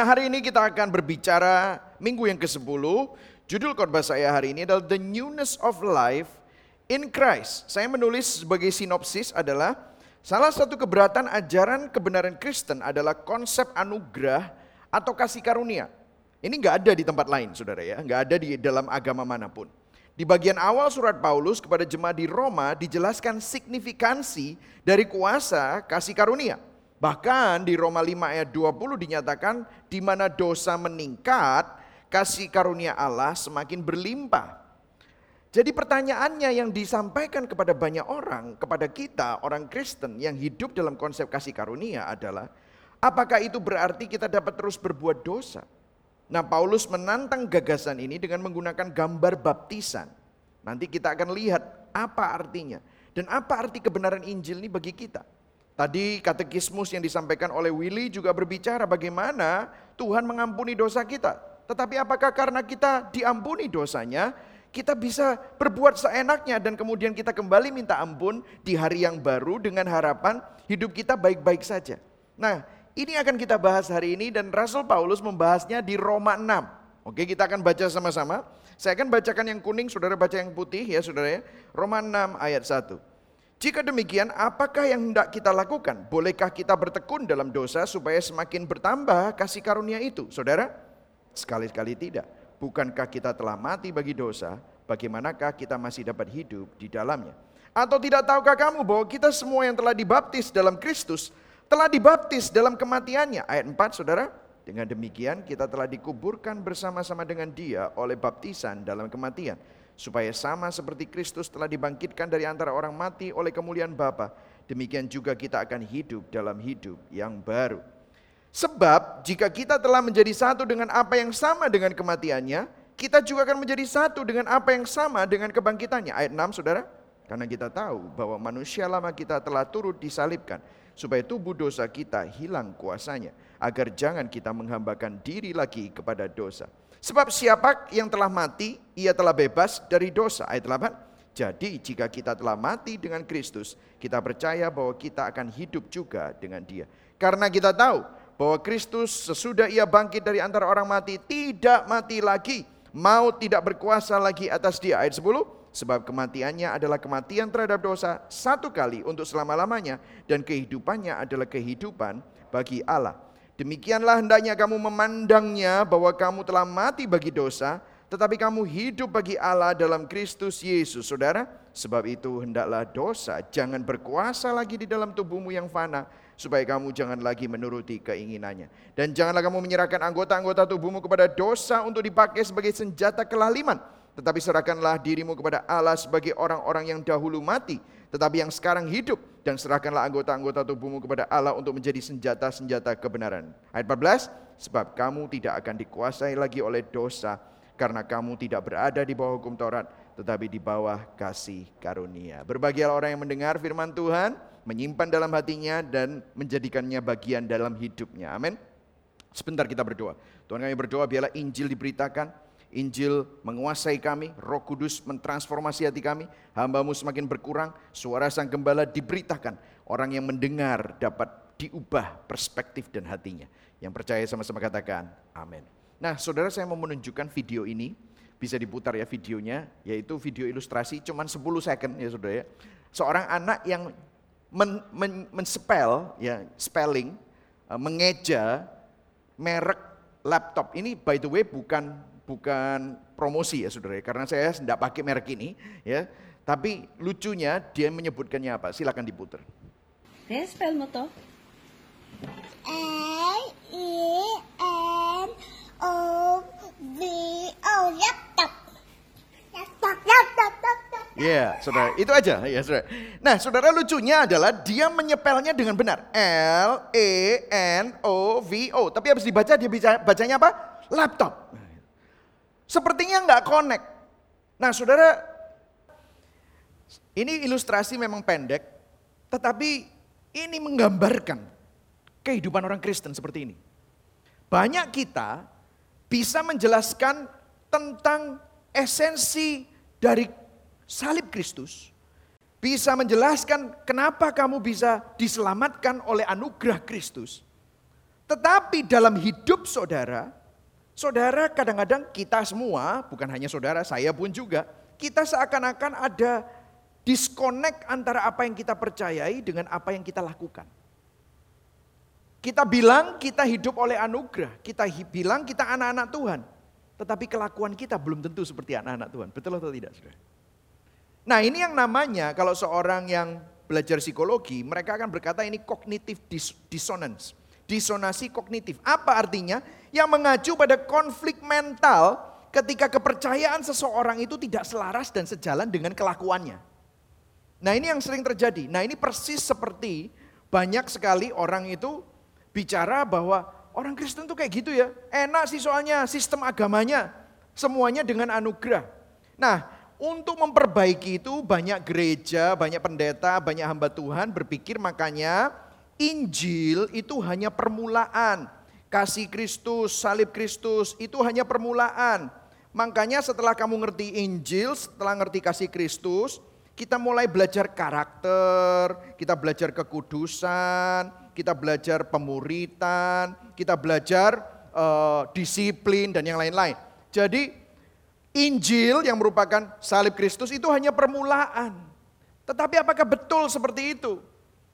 Nah hari ini kita akan berbicara minggu yang ke-10. Judul khotbah saya hari ini adalah The Newness of Life in Christ. Saya menulis sebagai sinopsis adalah salah satu keberatan ajaran kebenaran Kristen adalah konsep anugerah atau kasih karunia. Ini nggak ada di tempat lain saudara ya, nggak ada di dalam agama mana pun. Di bagian awal surat Paulus kepada jemaat di Roma dijelaskan signifikansi dari kuasa kasih karunia. Bahkan di Roma 5 ayat 20 dinyatakan di mana dosa meningkat, kasih karunia Allah semakin berlimpah. Jadi pertanyaannya yang disampaikan kepada banyak orang, kepada kita orang Kristen yang hidup dalam konsep kasih karunia adalah apakah itu berarti kita dapat terus berbuat dosa? Nah, Paulus menantang gagasan ini dengan menggunakan gambar baptisan. Nanti kita akan lihat apa artinya dan apa arti kebenaran Injil ini bagi kita. Tadi katekismus yang disampaikan oleh Willy juga berbicara bagaimana Tuhan mengampuni dosa kita. Tetapi apakah karena kita diampuni dosanya, kita bisa berbuat seenaknya dan kemudian kita kembali minta ampun di hari yang baru dengan harapan hidup kita baik-baik saja. Nah, ini akan kita bahas hari ini dan Rasul Paulus membahasnya di Roma 6. Oke, kita akan baca sama-sama. Saya akan bacakan yang kuning, saudara baca yang putih ya saudara ya. Roma 6 ayat 1. Jika demikian, apakah yang hendak kita lakukan? Bolehkah kita bertekun dalam dosa supaya semakin bertambah kasih karunia itu? Saudara, sekali-kali tidak. Bukankah kita telah mati bagi dosa? Bagaimanakah kita masih dapat hidup di dalamnya? Atau tidak tahukah kamu bahwa kita semua yang telah dibaptis dalam Kristus telah dibaptis dalam kematiannya? Ayat 4, saudara. Dengan demikian kita telah dikuburkan bersama-sama dengan dia oleh baptisan dalam kematian supaya sama seperti Kristus telah dibangkitkan dari antara orang mati oleh kemuliaan Bapa, demikian juga kita akan hidup dalam hidup yang baru. Sebab jika kita telah menjadi satu dengan apa yang sama dengan kematiannya, kita juga akan menjadi satu dengan apa yang sama dengan kebangkitannya. Ayat 6 saudara. Karena kita tahu bahwa manusia lama kita telah turut disalibkan supaya tubuh dosa kita hilang kuasanya agar jangan kita menghambakan diri lagi kepada dosa. Sebab siapa yang telah mati, ia telah bebas dari dosa. Ayat 8. Jadi jika kita telah mati dengan Kristus, kita percaya bahwa kita akan hidup juga dengan dia. Karena kita tahu bahwa Kristus sesudah ia bangkit dari antara orang mati, tidak mati lagi. Mau tidak berkuasa lagi atas dia. Ayat 10. Sebab kematiannya adalah kematian terhadap dosa satu kali untuk selama-lamanya. Dan kehidupannya adalah kehidupan bagi Allah. Demikianlah hendaknya kamu memandangnya bahwa kamu telah mati bagi dosa, tetapi kamu hidup bagi Allah dalam Kristus Yesus. Saudara, sebab itu hendaklah dosa jangan berkuasa lagi di dalam tubuhmu yang fana, supaya kamu jangan lagi menuruti keinginannya. Dan janganlah kamu menyerahkan anggota-anggota tubuhmu kepada dosa untuk dipakai sebagai senjata kelaliman, tetapi serahkanlah dirimu kepada Allah sebagai orang-orang yang dahulu mati, tetapi yang sekarang hidup dan serahkanlah anggota-anggota tubuhmu kepada Allah untuk menjadi senjata-senjata kebenaran. Ayat 14, sebab kamu tidak akan dikuasai lagi oleh dosa karena kamu tidak berada di bawah hukum Taurat tetapi di bawah kasih karunia. Berbahagialah orang yang mendengar firman Tuhan, menyimpan dalam hatinya dan menjadikannya bagian dalam hidupnya. Amin. Sebentar kita berdoa. Tuhan kami berdoa biarlah Injil diberitakan, Injil menguasai kami, roh kudus mentransformasi hati kami, hambamu semakin berkurang, suara sang gembala diberitakan, orang yang mendengar dapat diubah perspektif dan hatinya. Yang percaya sama-sama katakan, amin. Nah saudara saya mau menunjukkan video ini, bisa diputar ya videonya, yaitu video ilustrasi cuman 10 second ya saudara ya. Seorang anak yang men, men, men-spell, ya, spelling, eh, mengeja merek laptop. Ini by the way bukan bukan promosi ya saudara, ya. karena saya tidak pakai merek ini ya. Tapi lucunya dia menyebutkannya apa? Silakan diputar. Kaya spell mo to? L E N O V O laptop. Laptop, laptop, laptop. Ya, saudara, itu aja ya, saudara. Nah, saudara lucunya adalah dia menyepelnya dengan benar. L E N O V O. Tapi habis dibaca dia bisa bacanya apa? Laptop. Sepertinya nggak connect. Nah, saudara, ini ilustrasi memang pendek, tetapi ini menggambarkan kehidupan orang Kristen seperti ini. Banyak kita bisa menjelaskan tentang esensi dari salib Kristus. Bisa menjelaskan kenapa kamu bisa diselamatkan oleh anugerah Kristus. Tetapi dalam hidup saudara, saudara kadang-kadang kita semua, bukan hanya saudara, saya pun juga, kita seakan-akan ada disconnect antara apa yang kita percayai dengan apa yang kita lakukan. Kita bilang kita hidup oleh anugerah, kita bilang kita anak-anak Tuhan. Tetapi kelakuan kita belum tentu seperti anak-anak Tuhan. Betul atau tidak saudara? Nah ini yang namanya kalau seorang yang belajar psikologi, mereka akan berkata ini cognitive dissonance. Disonasi kognitif. Apa artinya? Yang mengacu pada konflik mental ketika kepercayaan seseorang itu tidak selaras dan sejalan dengan kelakuannya. Nah ini yang sering terjadi. Nah ini persis seperti banyak sekali orang itu bicara bahwa orang Kristen tuh kayak gitu ya. Enak sih soalnya sistem agamanya. Semuanya dengan anugerah. Nah untuk memperbaiki itu banyak gereja, banyak pendeta, banyak hamba Tuhan berpikir makanya Injil itu hanya permulaan. Kasih Kristus, salib Kristus itu hanya permulaan. Makanya setelah kamu ngerti Injil, setelah ngerti kasih Kristus, kita mulai belajar karakter, kita belajar kekudusan, kita belajar pemuritan, kita belajar uh, disiplin dan yang lain-lain. Jadi Injil yang merupakan salib Kristus itu hanya permulaan. Tetapi apakah betul seperti itu?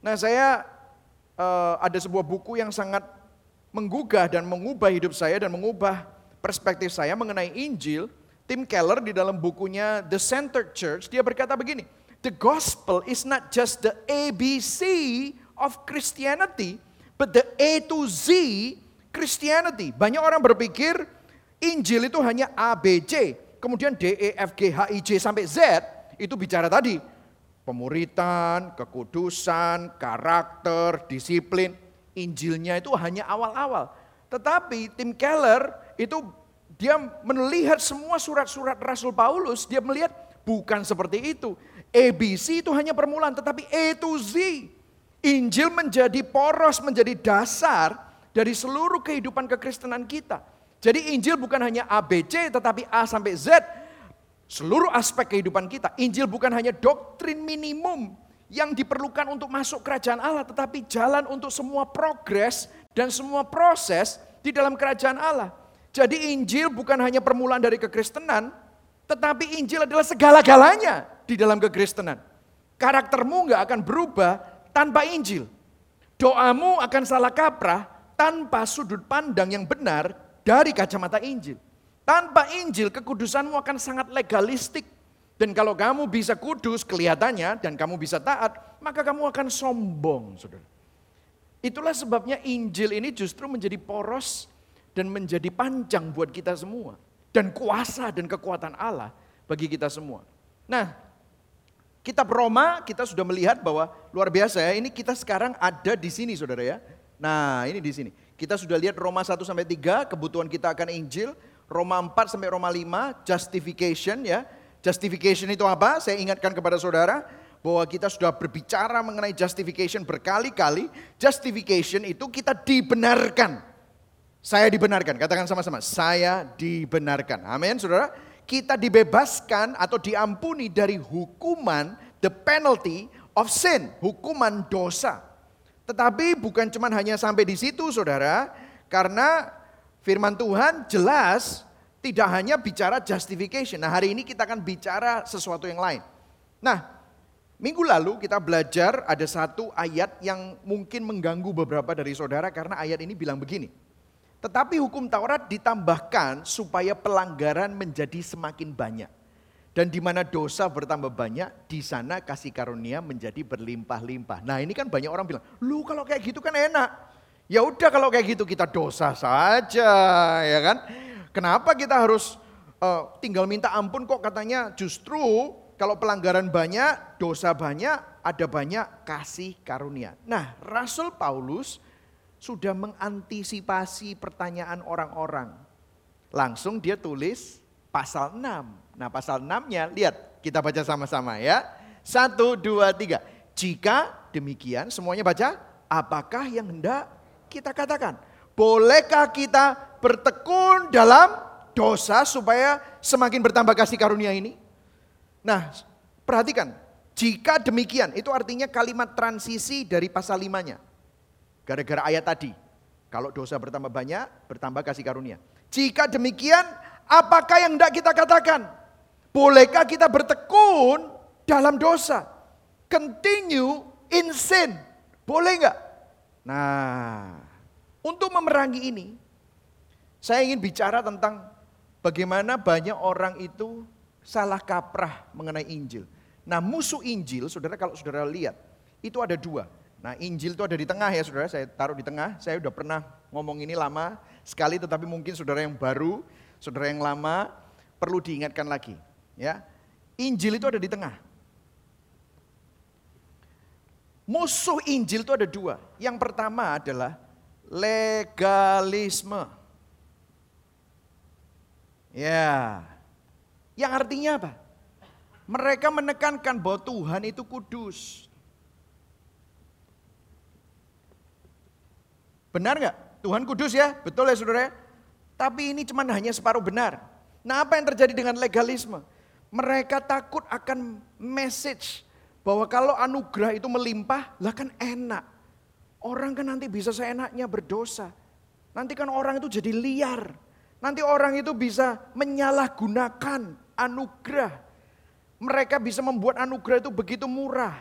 Nah saya uh, ada sebuah buku yang sangat menggugah dan mengubah hidup saya dan mengubah perspektif saya mengenai Injil. Tim Keller di dalam bukunya The Centered Church, dia berkata begini, The gospel is not just the ABC of Christianity, but the A to Z Christianity. Banyak orang berpikir Injil itu hanya A, B, C, Kemudian D, E, F, G, H, I, J sampai Z itu bicara tadi. Pemuritan, kekudusan, karakter, disiplin. Injilnya itu hanya awal-awal. Tetapi tim Keller itu dia melihat semua surat-surat Rasul Paulus, dia melihat bukan seperti itu. ABC itu hanya permulaan, tetapi A to Z. Injil menjadi poros, menjadi dasar dari seluruh kehidupan kekristenan kita. Jadi Injil bukan hanya ABC tetapi A sampai Z. Seluruh aspek kehidupan kita. Injil bukan hanya doktrin minimum yang diperlukan untuk masuk kerajaan Allah. Tetapi jalan untuk semua progres dan semua proses di dalam kerajaan Allah. Jadi Injil bukan hanya permulaan dari kekristenan. Tetapi Injil adalah segala-galanya di dalam kekristenan. Karaktermu nggak akan berubah tanpa Injil. Doamu akan salah kaprah tanpa sudut pandang yang benar dari kacamata Injil. Tanpa Injil kekudusanmu akan sangat legalistik. Dan kalau kamu bisa kudus kelihatannya dan kamu bisa taat, maka kamu akan sombong, saudara. Itulah sebabnya Injil ini justru menjadi poros dan menjadi panjang buat kita semua. Dan kuasa dan kekuatan Allah bagi kita semua. Nah, kitab Roma kita sudah melihat bahwa luar biasa ya, ini kita sekarang ada di sini saudara ya. Nah ini di sini. Kita sudah lihat Roma 1 sampai 3, kebutuhan kita akan Injil. Roma 4 sampai Roma 5, justification ya. Justification itu apa? Saya ingatkan kepada saudara bahwa kita sudah berbicara mengenai justification berkali-kali. Justification itu kita dibenarkan. Saya dibenarkan, katakan sama-sama, saya dibenarkan. Amin, saudara. Kita dibebaskan atau diampuni dari hukuman, the penalty of sin, hukuman dosa. Tetapi bukan cuma hanya sampai di situ saudara, karena firman Tuhan jelas tidak hanya bicara justification. Nah hari ini kita akan bicara sesuatu yang lain. Nah minggu lalu kita belajar ada satu ayat yang mungkin mengganggu beberapa dari saudara karena ayat ini bilang begini. Tetapi hukum Taurat ditambahkan supaya pelanggaran menjadi semakin banyak. Dan di mana dosa bertambah banyak, di sana kasih karunia menjadi berlimpah-limpah. Nah ini kan banyak orang bilang, lu kalau kayak gitu kan enak. Ya udah kalau kayak gitu kita dosa saja, ya kan? Kenapa kita harus uh, tinggal minta ampun kok katanya justru kalau pelanggaran banyak, dosa banyak, ada banyak kasih karunia. Nah Rasul Paulus sudah mengantisipasi pertanyaan orang-orang. Langsung dia tulis pasal 6 Nah pasal 6-nya lihat kita baca sama-sama ya. Satu, dua, tiga. Jika demikian semuanya baca. Apakah yang hendak kita katakan? Bolehkah kita bertekun dalam dosa supaya semakin bertambah kasih karunia ini? Nah perhatikan. Jika demikian itu artinya kalimat transisi dari pasal 5-nya. Gara-gara ayat tadi. Kalau dosa bertambah banyak, bertambah kasih karunia. Jika demikian, apakah yang tidak kita katakan? Bolehkah kita bertekun dalam dosa? Continue in sin. Boleh nggak? Nah, untuk memerangi ini, saya ingin bicara tentang bagaimana banyak orang itu salah kaprah mengenai Injil. Nah musuh Injil, saudara kalau saudara lihat, itu ada dua. Nah Injil itu ada di tengah ya saudara, saya taruh di tengah. Saya udah pernah ngomong ini lama sekali, tetapi mungkin saudara yang baru, saudara yang lama, perlu diingatkan lagi. Ya, Injil itu ada di tengah. Musuh Injil itu ada dua. Yang pertama adalah legalisme. Ya. Yang artinya apa? Mereka menekankan bahwa Tuhan itu kudus. Benar nggak? Tuhan kudus ya, betul ya saudara? Tapi ini cuma hanya separuh benar. Nah apa yang terjadi dengan legalisme? Mereka takut akan message bahwa kalau anugerah itu melimpah, lah kan enak. Orang kan nanti bisa seenaknya berdosa. Nanti kan orang itu jadi liar. Nanti orang itu bisa menyalahgunakan anugerah. Mereka bisa membuat anugerah itu begitu murah.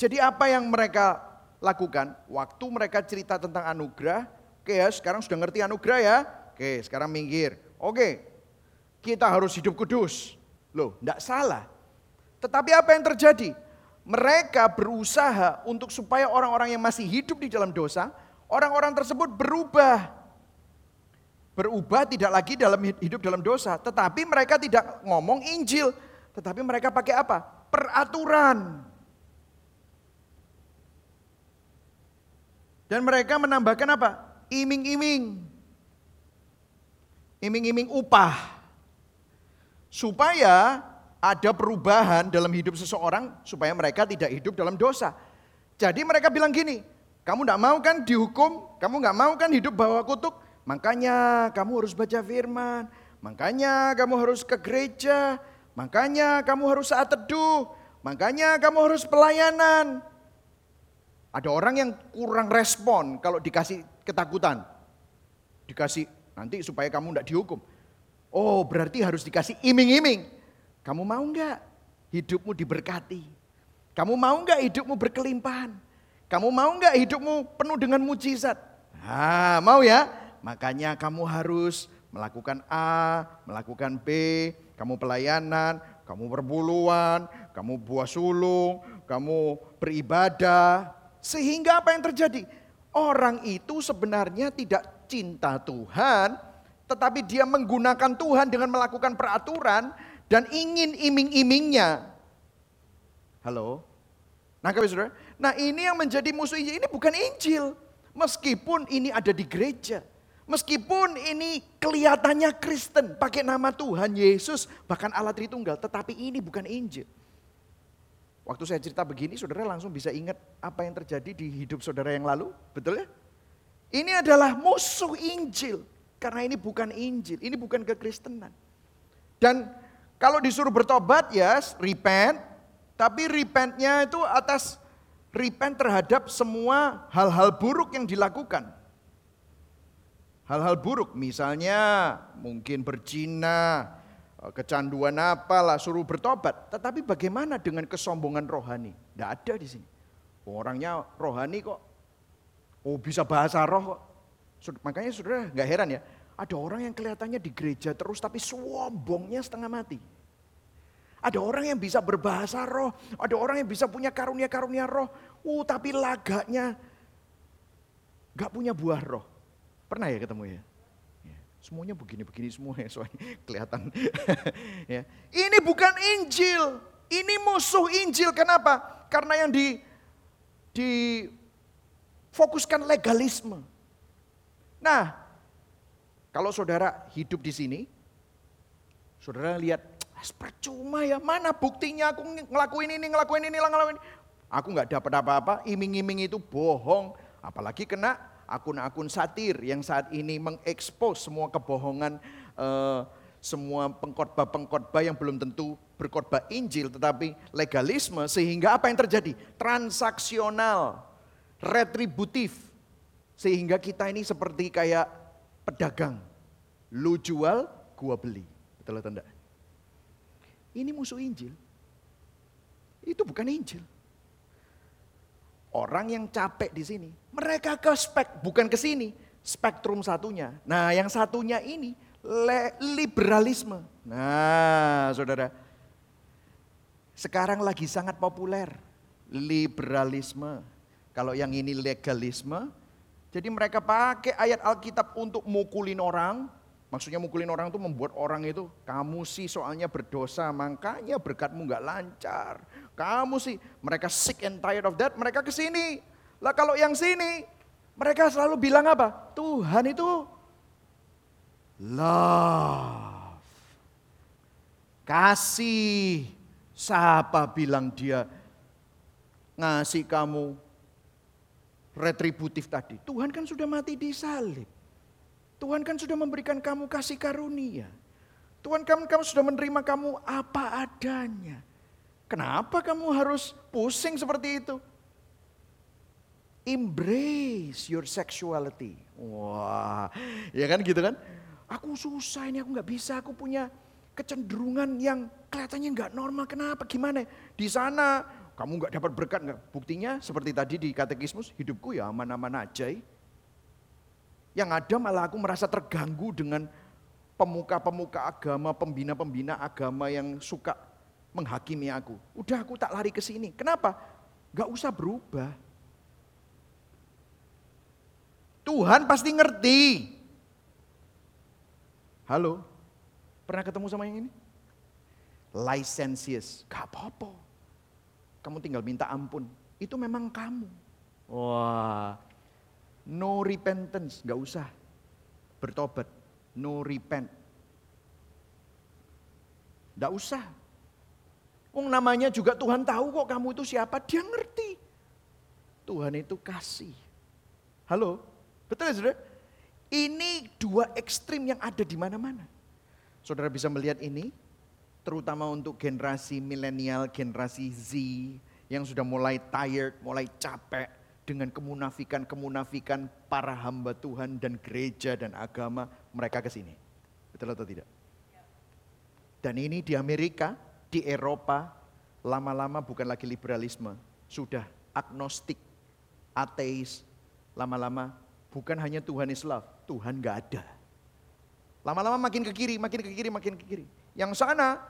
Jadi apa yang mereka lakukan? Waktu mereka cerita tentang anugerah, oke ya sekarang sudah ngerti anugerah ya. Oke sekarang minggir. Oke kita harus hidup kudus. Loh tidak salah. Tetapi apa yang terjadi? Mereka berusaha untuk supaya orang-orang yang masih hidup di dalam dosa, orang-orang tersebut berubah berubah tidak lagi dalam hidup dalam dosa, tetapi mereka tidak ngomong Injil, tetapi mereka pakai apa? Peraturan. Dan mereka menambahkan apa? Iming-iming. Iming-iming upah. Supaya ada perubahan dalam hidup seseorang supaya mereka tidak hidup dalam dosa. Jadi mereka bilang gini, kamu tidak mau kan dihukum, kamu nggak mau kan hidup bawa kutuk, Makanya kamu harus baca firman, makanya kamu harus ke gereja, makanya kamu harus saat teduh, makanya kamu harus pelayanan. Ada orang yang kurang respon kalau dikasih ketakutan. Dikasih nanti supaya kamu tidak dihukum. Oh berarti harus dikasih iming-iming. Kamu mau nggak hidupmu diberkati? Kamu mau nggak hidupmu berkelimpahan? Kamu mau nggak hidupmu penuh dengan mujizat? Ah, mau ya? Makanya kamu harus melakukan A, melakukan B, kamu pelayanan, kamu berbuluan, kamu buah sulung, kamu beribadah. Sehingga apa yang terjadi? Orang itu sebenarnya tidak cinta Tuhan, tetapi dia menggunakan Tuhan dengan melakukan peraturan dan ingin iming-imingnya. Halo? Nah, saudara. Nah, ini yang menjadi musuh Injil. Ini bukan Injil. Meskipun ini ada di gereja. Meskipun ini kelihatannya Kristen, pakai nama Tuhan Yesus, bahkan Allah Tritunggal, tetapi ini bukan Injil. Waktu saya cerita begini, saudara langsung bisa ingat apa yang terjadi di hidup saudara yang lalu, betul ya? Ini adalah musuh Injil, karena ini bukan Injil, ini bukan kekristenan. Dan kalau disuruh bertobat ya, repent, tapi repentnya itu atas repent terhadap semua hal-hal buruk yang dilakukan. Hal-hal buruk misalnya mungkin berzina, kecanduan apalah suruh bertobat. Tetapi bagaimana dengan kesombongan rohani? Tidak ada di sini. Orangnya rohani kok. Oh bisa bahasa roh kok. Makanya saudara nggak heran ya. Ada orang yang kelihatannya di gereja terus tapi sombongnya setengah mati. Ada orang yang bisa berbahasa roh, ada orang yang bisa punya karunia-karunia roh, uh tapi laganya nggak punya buah roh. Pernah ya ketemu ya? ya semuanya begini-begini semua ya, soalnya kelihatan. ya. Ini bukan Injil, ini musuh Injil. Kenapa? Karena yang di difokuskan legalisme. Nah, kalau saudara hidup di sini, saudara lihat, percuma ya, mana buktinya aku ngelakuin ini, ngelakuin ini, ngelakuin ini. Aku nggak dapat apa-apa, iming-iming itu bohong. Apalagi kena akun-akun satir yang saat ini mengekspos semua kebohongan, uh, semua pengkhotbah-pengkhotbah yang belum tentu berkhotbah Injil tetapi legalisme sehingga apa yang terjadi? Transaksional, retributif. Sehingga kita ini seperti kayak pedagang. Lu jual, gua beli. Betul atau enggak? Ini musuh Injil. Itu bukan Injil. Orang yang capek di sini, mereka ke spek, bukan ke sini. Spektrum satunya. Nah yang satunya ini liberalisme. Nah saudara, sekarang lagi sangat populer liberalisme. Kalau yang ini legalisme, jadi mereka pakai ayat Alkitab untuk mukulin orang, Maksudnya mukulin orang itu membuat orang itu, kamu sih soalnya berdosa, makanya berkatmu nggak lancar. Kamu sih, mereka sick and tired of that, mereka ke sini. Lah kalau yang sini, mereka selalu bilang apa? Tuhan itu love. Kasih. Siapa bilang dia ngasih kamu retributif tadi? Tuhan kan sudah mati di salib. Tuhan kan sudah memberikan kamu kasih karunia. Tuhan kan kamu sudah menerima kamu apa adanya. Kenapa kamu harus pusing seperti itu? Embrace your sexuality. Wah, ya kan gitu kan? Aku susah ini, aku nggak bisa, aku punya kecenderungan yang kelihatannya nggak normal. Kenapa? Gimana? Di sana kamu nggak dapat berkat nggak? Buktinya seperti tadi di katekismus, hidupku ya aman-aman aja. Yang ada malah aku merasa terganggu dengan pemuka-pemuka agama, pembina-pembina agama yang suka menghakimi aku. Udah aku tak lari ke sini. Kenapa? Gak usah berubah. Tuhan pasti ngerti. Halo, pernah ketemu sama yang ini? Licentious, gak apa-apa. Kamu tinggal minta ampun. Itu memang kamu. Wah, No repentance, nggak usah bertobat. No repent. Nggak usah. Wong namanya juga Tuhan tahu kok kamu itu siapa, dia ngerti. Tuhan itu kasih. Halo, betul ya saudara? Ini dua ekstrim yang ada di mana-mana. Saudara bisa melihat ini, terutama untuk generasi milenial, generasi Z, yang sudah mulai tired, mulai capek, dengan kemunafikan-kemunafikan para hamba Tuhan dan gereja dan agama mereka ke sini. Betul atau tidak? Dan ini di Amerika, di Eropa, lama-lama bukan lagi liberalisme, sudah agnostik, ateis, lama-lama bukan hanya Tuhan is love, Tuhan gak ada. Lama-lama makin ke kiri, makin ke kiri, makin ke kiri. Yang sana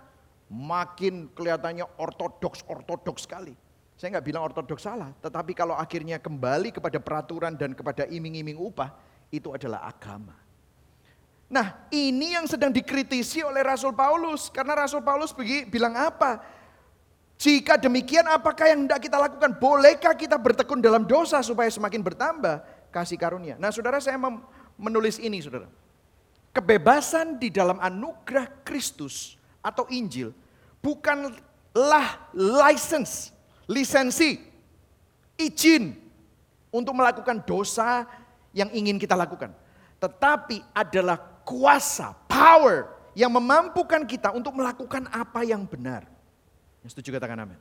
makin kelihatannya ortodoks-ortodoks sekali. Saya nggak bilang ortodoks salah, tetapi kalau akhirnya kembali kepada peraturan dan kepada iming-iming upah, itu adalah agama. Nah ini yang sedang dikritisi oleh Rasul Paulus, karena Rasul Paulus bilang apa? Jika demikian apakah yang tidak kita lakukan? Bolehkah kita bertekun dalam dosa supaya semakin bertambah kasih karunia? Nah saudara saya menulis ini saudara. Kebebasan di dalam anugerah Kristus atau Injil bukanlah license lisensi, izin untuk melakukan dosa yang ingin kita lakukan. Tetapi adalah kuasa, power yang memampukan kita untuk melakukan apa yang benar. Yang setuju katakan amin.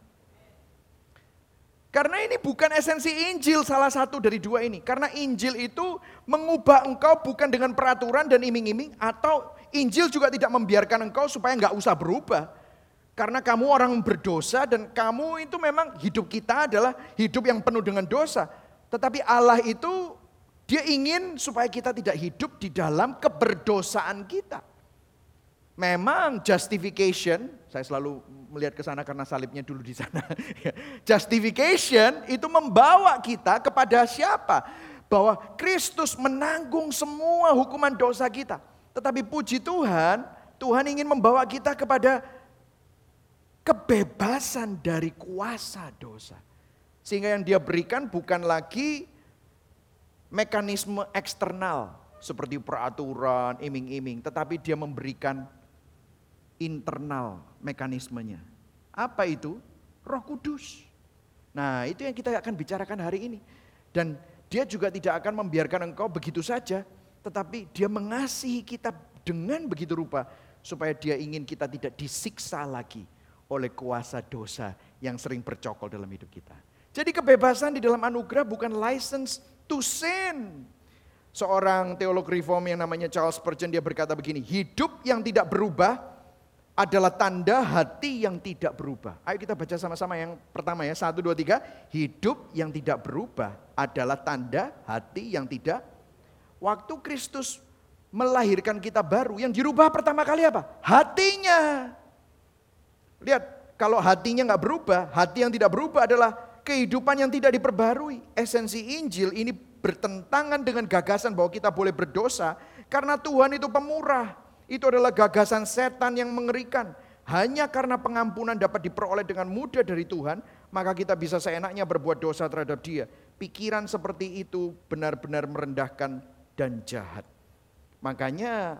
Karena ini bukan esensi Injil salah satu dari dua ini. Karena Injil itu mengubah engkau bukan dengan peraturan dan iming-iming. Atau Injil juga tidak membiarkan engkau supaya nggak usah berubah. Karena kamu orang berdosa dan kamu itu memang hidup kita adalah hidup yang penuh dengan dosa. Tetapi Allah itu dia ingin supaya kita tidak hidup di dalam keberdosaan kita. Memang justification, saya selalu melihat ke sana karena salibnya dulu di sana. justification itu membawa kita kepada siapa? Bahwa Kristus menanggung semua hukuman dosa kita. Tetapi puji Tuhan, Tuhan ingin membawa kita kepada kebebasan dari kuasa dosa. Sehingga yang dia berikan bukan lagi mekanisme eksternal seperti peraturan, iming-iming, tetapi dia memberikan internal mekanismenya. Apa itu? Roh Kudus. Nah, itu yang kita akan bicarakan hari ini. Dan dia juga tidak akan membiarkan engkau begitu saja, tetapi dia mengasihi kita dengan begitu rupa supaya dia ingin kita tidak disiksa lagi oleh kuasa dosa yang sering bercokol dalam hidup kita. Jadi kebebasan di dalam anugerah bukan license to sin. Seorang teolog reform yang namanya Charles Spurgeon dia berkata begini, hidup yang tidak berubah adalah tanda hati yang tidak berubah. Ayo kita baca sama-sama yang pertama ya, satu, dua, tiga. Hidup yang tidak berubah adalah tanda hati yang tidak. Waktu Kristus melahirkan kita baru, yang dirubah pertama kali apa? Hatinya. Lihat, kalau hatinya nggak berubah, hati yang tidak berubah adalah kehidupan yang tidak diperbarui. Esensi Injil ini bertentangan dengan gagasan bahwa kita boleh berdosa karena Tuhan itu pemurah. Itu adalah gagasan setan yang mengerikan. Hanya karena pengampunan dapat diperoleh dengan mudah dari Tuhan, maka kita bisa seenaknya berbuat dosa terhadap Dia. Pikiran seperti itu benar-benar merendahkan dan jahat. Makanya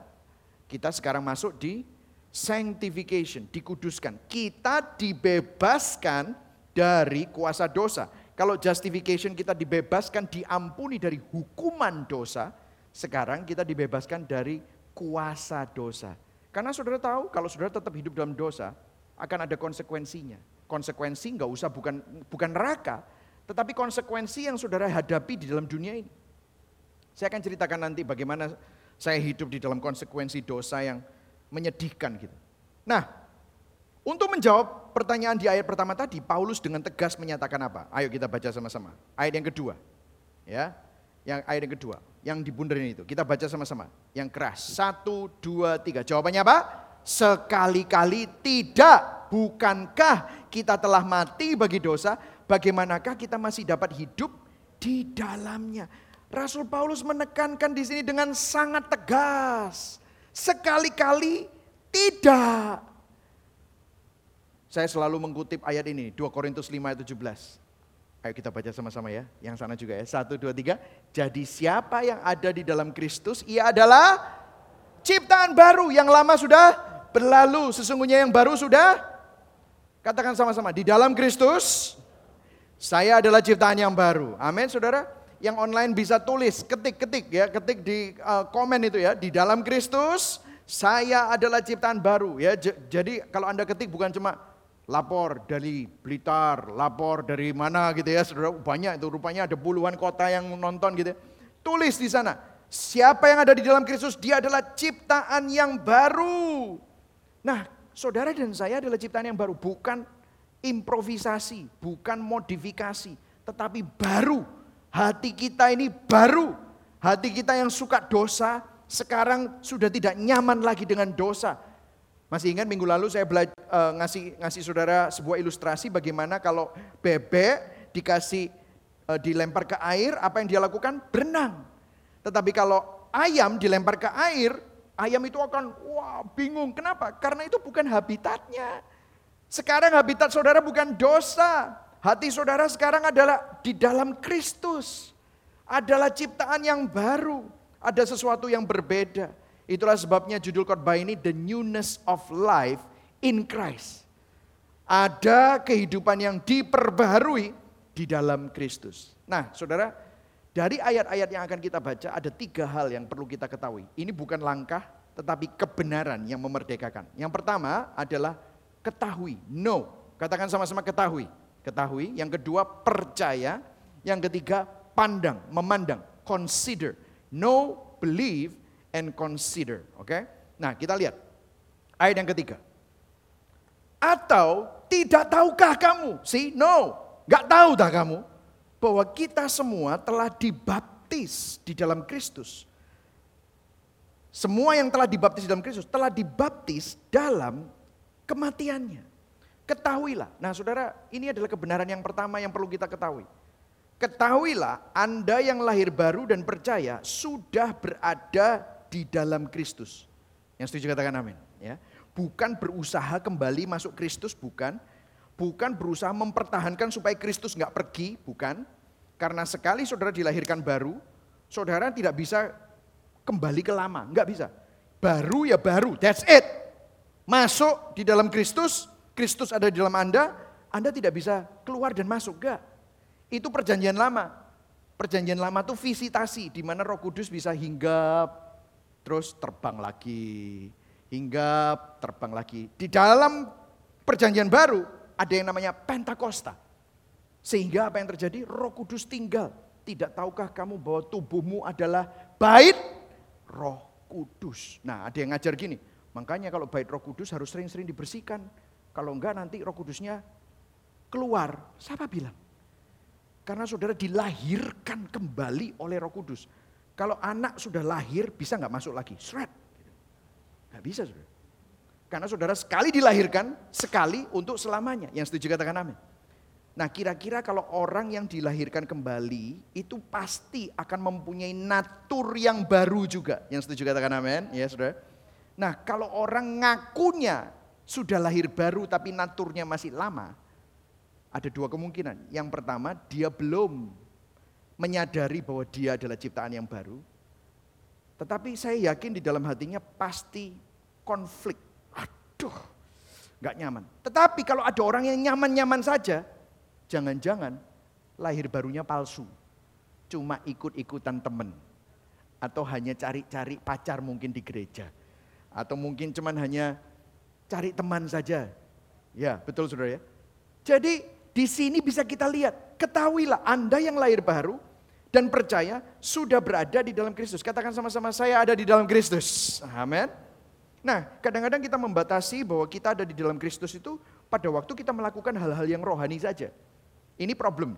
kita sekarang masuk di sanctification, dikuduskan. Kita dibebaskan dari kuasa dosa. Kalau justification kita dibebaskan, diampuni dari hukuman dosa, sekarang kita dibebaskan dari kuasa dosa. Karena saudara tahu kalau saudara tetap hidup dalam dosa, akan ada konsekuensinya. Konsekuensi nggak usah bukan bukan neraka, tetapi konsekuensi yang saudara hadapi di dalam dunia ini. Saya akan ceritakan nanti bagaimana saya hidup di dalam konsekuensi dosa yang menyedihkan gitu. Nah, untuk menjawab pertanyaan di ayat pertama tadi, Paulus dengan tegas menyatakan apa? Ayo kita baca sama-sama. Ayat yang kedua. Ya. Yang ayat yang kedua, yang dibunderin itu. Kita baca sama-sama. Yang keras. Satu, dua, tiga. Jawabannya apa? Sekali-kali tidak. Bukankah kita telah mati bagi dosa? Bagaimanakah kita masih dapat hidup di dalamnya? Rasul Paulus menekankan di sini dengan sangat tegas. Sekali-kali tidak. Saya selalu mengutip ayat ini, 2 Korintus 5 ayat 17. Ayo kita baca sama-sama ya, yang sana juga ya. Satu, dua, tiga. Jadi siapa yang ada di dalam Kristus, ia adalah ciptaan baru. Yang lama sudah berlalu, sesungguhnya yang baru sudah. Katakan sama-sama, di dalam Kristus, saya adalah ciptaan yang baru. Amin saudara. Yang online bisa tulis, ketik-ketik ya, ketik di uh, komen itu ya. Di dalam Kristus, saya adalah ciptaan baru ya. Jadi kalau Anda ketik bukan cuma lapor dari Blitar, lapor dari mana gitu ya, saudara banyak itu rupanya ada puluhan kota yang nonton gitu. Ya. Tulis di sana, siapa yang ada di dalam Kristus, dia adalah ciptaan yang baru. Nah, saudara dan saya adalah ciptaan yang baru, bukan improvisasi, bukan modifikasi, tetapi baru. Hati kita ini baru. Hati kita yang suka dosa, sekarang sudah tidak nyaman lagi dengan dosa masih ingat minggu lalu saya belajar, uh, ngasih ngasih saudara sebuah ilustrasi bagaimana kalau bebek dikasih uh, dilempar ke air, apa yang dia lakukan? Berenang. Tetapi kalau ayam dilempar ke air, ayam itu akan wah bingung. Kenapa? Karena itu bukan habitatnya. Sekarang habitat saudara bukan dosa. Hati saudara sekarang adalah di dalam Kristus. Adalah ciptaan yang baru. Ada sesuatu yang berbeda. Itulah sebabnya judul khotbah ini The Newness of Life in Christ. Ada kehidupan yang diperbaharui di dalam Kristus. Nah saudara, dari ayat-ayat yang akan kita baca ada tiga hal yang perlu kita ketahui. Ini bukan langkah tetapi kebenaran yang memerdekakan. Yang pertama adalah ketahui, know. Katakan sama-sama ketahui. Ketahui. Yang kedua percaya. Yang ketiga pandang, memandang, consider. Know, believe, and consider. Oke? Okay? Nah, kita lihat ayat yang ketiga. Atau tidak tahukah kamu? See, no, nggak tahu dah kamu bahwa kita semua telah dibaptis di dalam Kristus. Semua yang telah dibaptis di dalam Kristus telah dibaptis dalam kematiannya. Ketahuilah. Nah, Saudara, ini adalah kebenaran yang pertama yang perlu kita ketahui. Ketahuilah Anda yang lahir baru dan percaya sudah berada di dalam Kristus. Yang setuju katakan amin. Ya. Bukan berusaha kembali masuk Kristus, bukan. Bukan berusaha mempertahankan supaya Kristus nggak pergi, bukan. Karena sekali saudara dilahirkan baru, saudara tidak bisa kembali ke lama, nggak bisa. Baru ya baru, that's it. Masuk di dalam Kristus, Kristus ada di dalam Anda, Anda tidak bisa keluar dan masuk, enggak. Itu perjanjian lama. Perjanjian lama itu visitasi, di mana roh kudus bisa hinggap, terus terbang lagi, hingga terbang lagi. Di dalam perjanjian baru ada yang namanya Pentakosta. Sehingga apa yang terjadi? Roh Kudus tinggal. Tidak tahukah kamu bahwa tubuhmu adalah bait roh kudus. Nah ada yang ngajar gini, makanya kalau bait roh kudus harus sering-sering dibersihkan. Kalau enggak nanti roh kudusnya keluar. Siapa bilang? Karena saudara dilahirkan kembali oleh roh kudus. Kalau anak sudah lahir bisa nggak masuk lagi? Shred. Nggak bisa saudara. Karena saudara sekali dilahirkan, sekali untuk selamanya. Yang setuju katakan amin. Nah kira-kira kalau orang yang dilahirkan kembali itu pasti akan mempunyai natur yang baru juga. Yang setuju katakan amin, ya saudara. Nah kalau orang ngakunya sudah lahir baru tapi naturnya masih lama. Ada dua kemungkinan. Yang pertama dia belum menyadari bahwa dia adalah ciptaan yang baru. Tetapi saya yakin di dalam hatinya pasti konflik Aduh, gak nyaman. Tetapi kalau ada orang yang nyaman-nyaman saja, jangan-jangan lahir barunya palsu. Cuma ikut-ikutan temen. Atau hanya cari-cari pacar mungkin di gereja. Atau mungkin cuman hanya cari teman saja. Ya, betul saudara ya. Jadi di sini bisa kita lihat, ketahuilah Anda yang lahir baru dan percaya sudah berada di dalam Kristus. Katakan sama-sama saya ada di dalam Kristus. Amin. Nah, kadang-kadang kita membatasi bahwa kita ada di dalam Kristus itu pada waktu kita melakukan hal-hal yang rohani saja. Ini problem.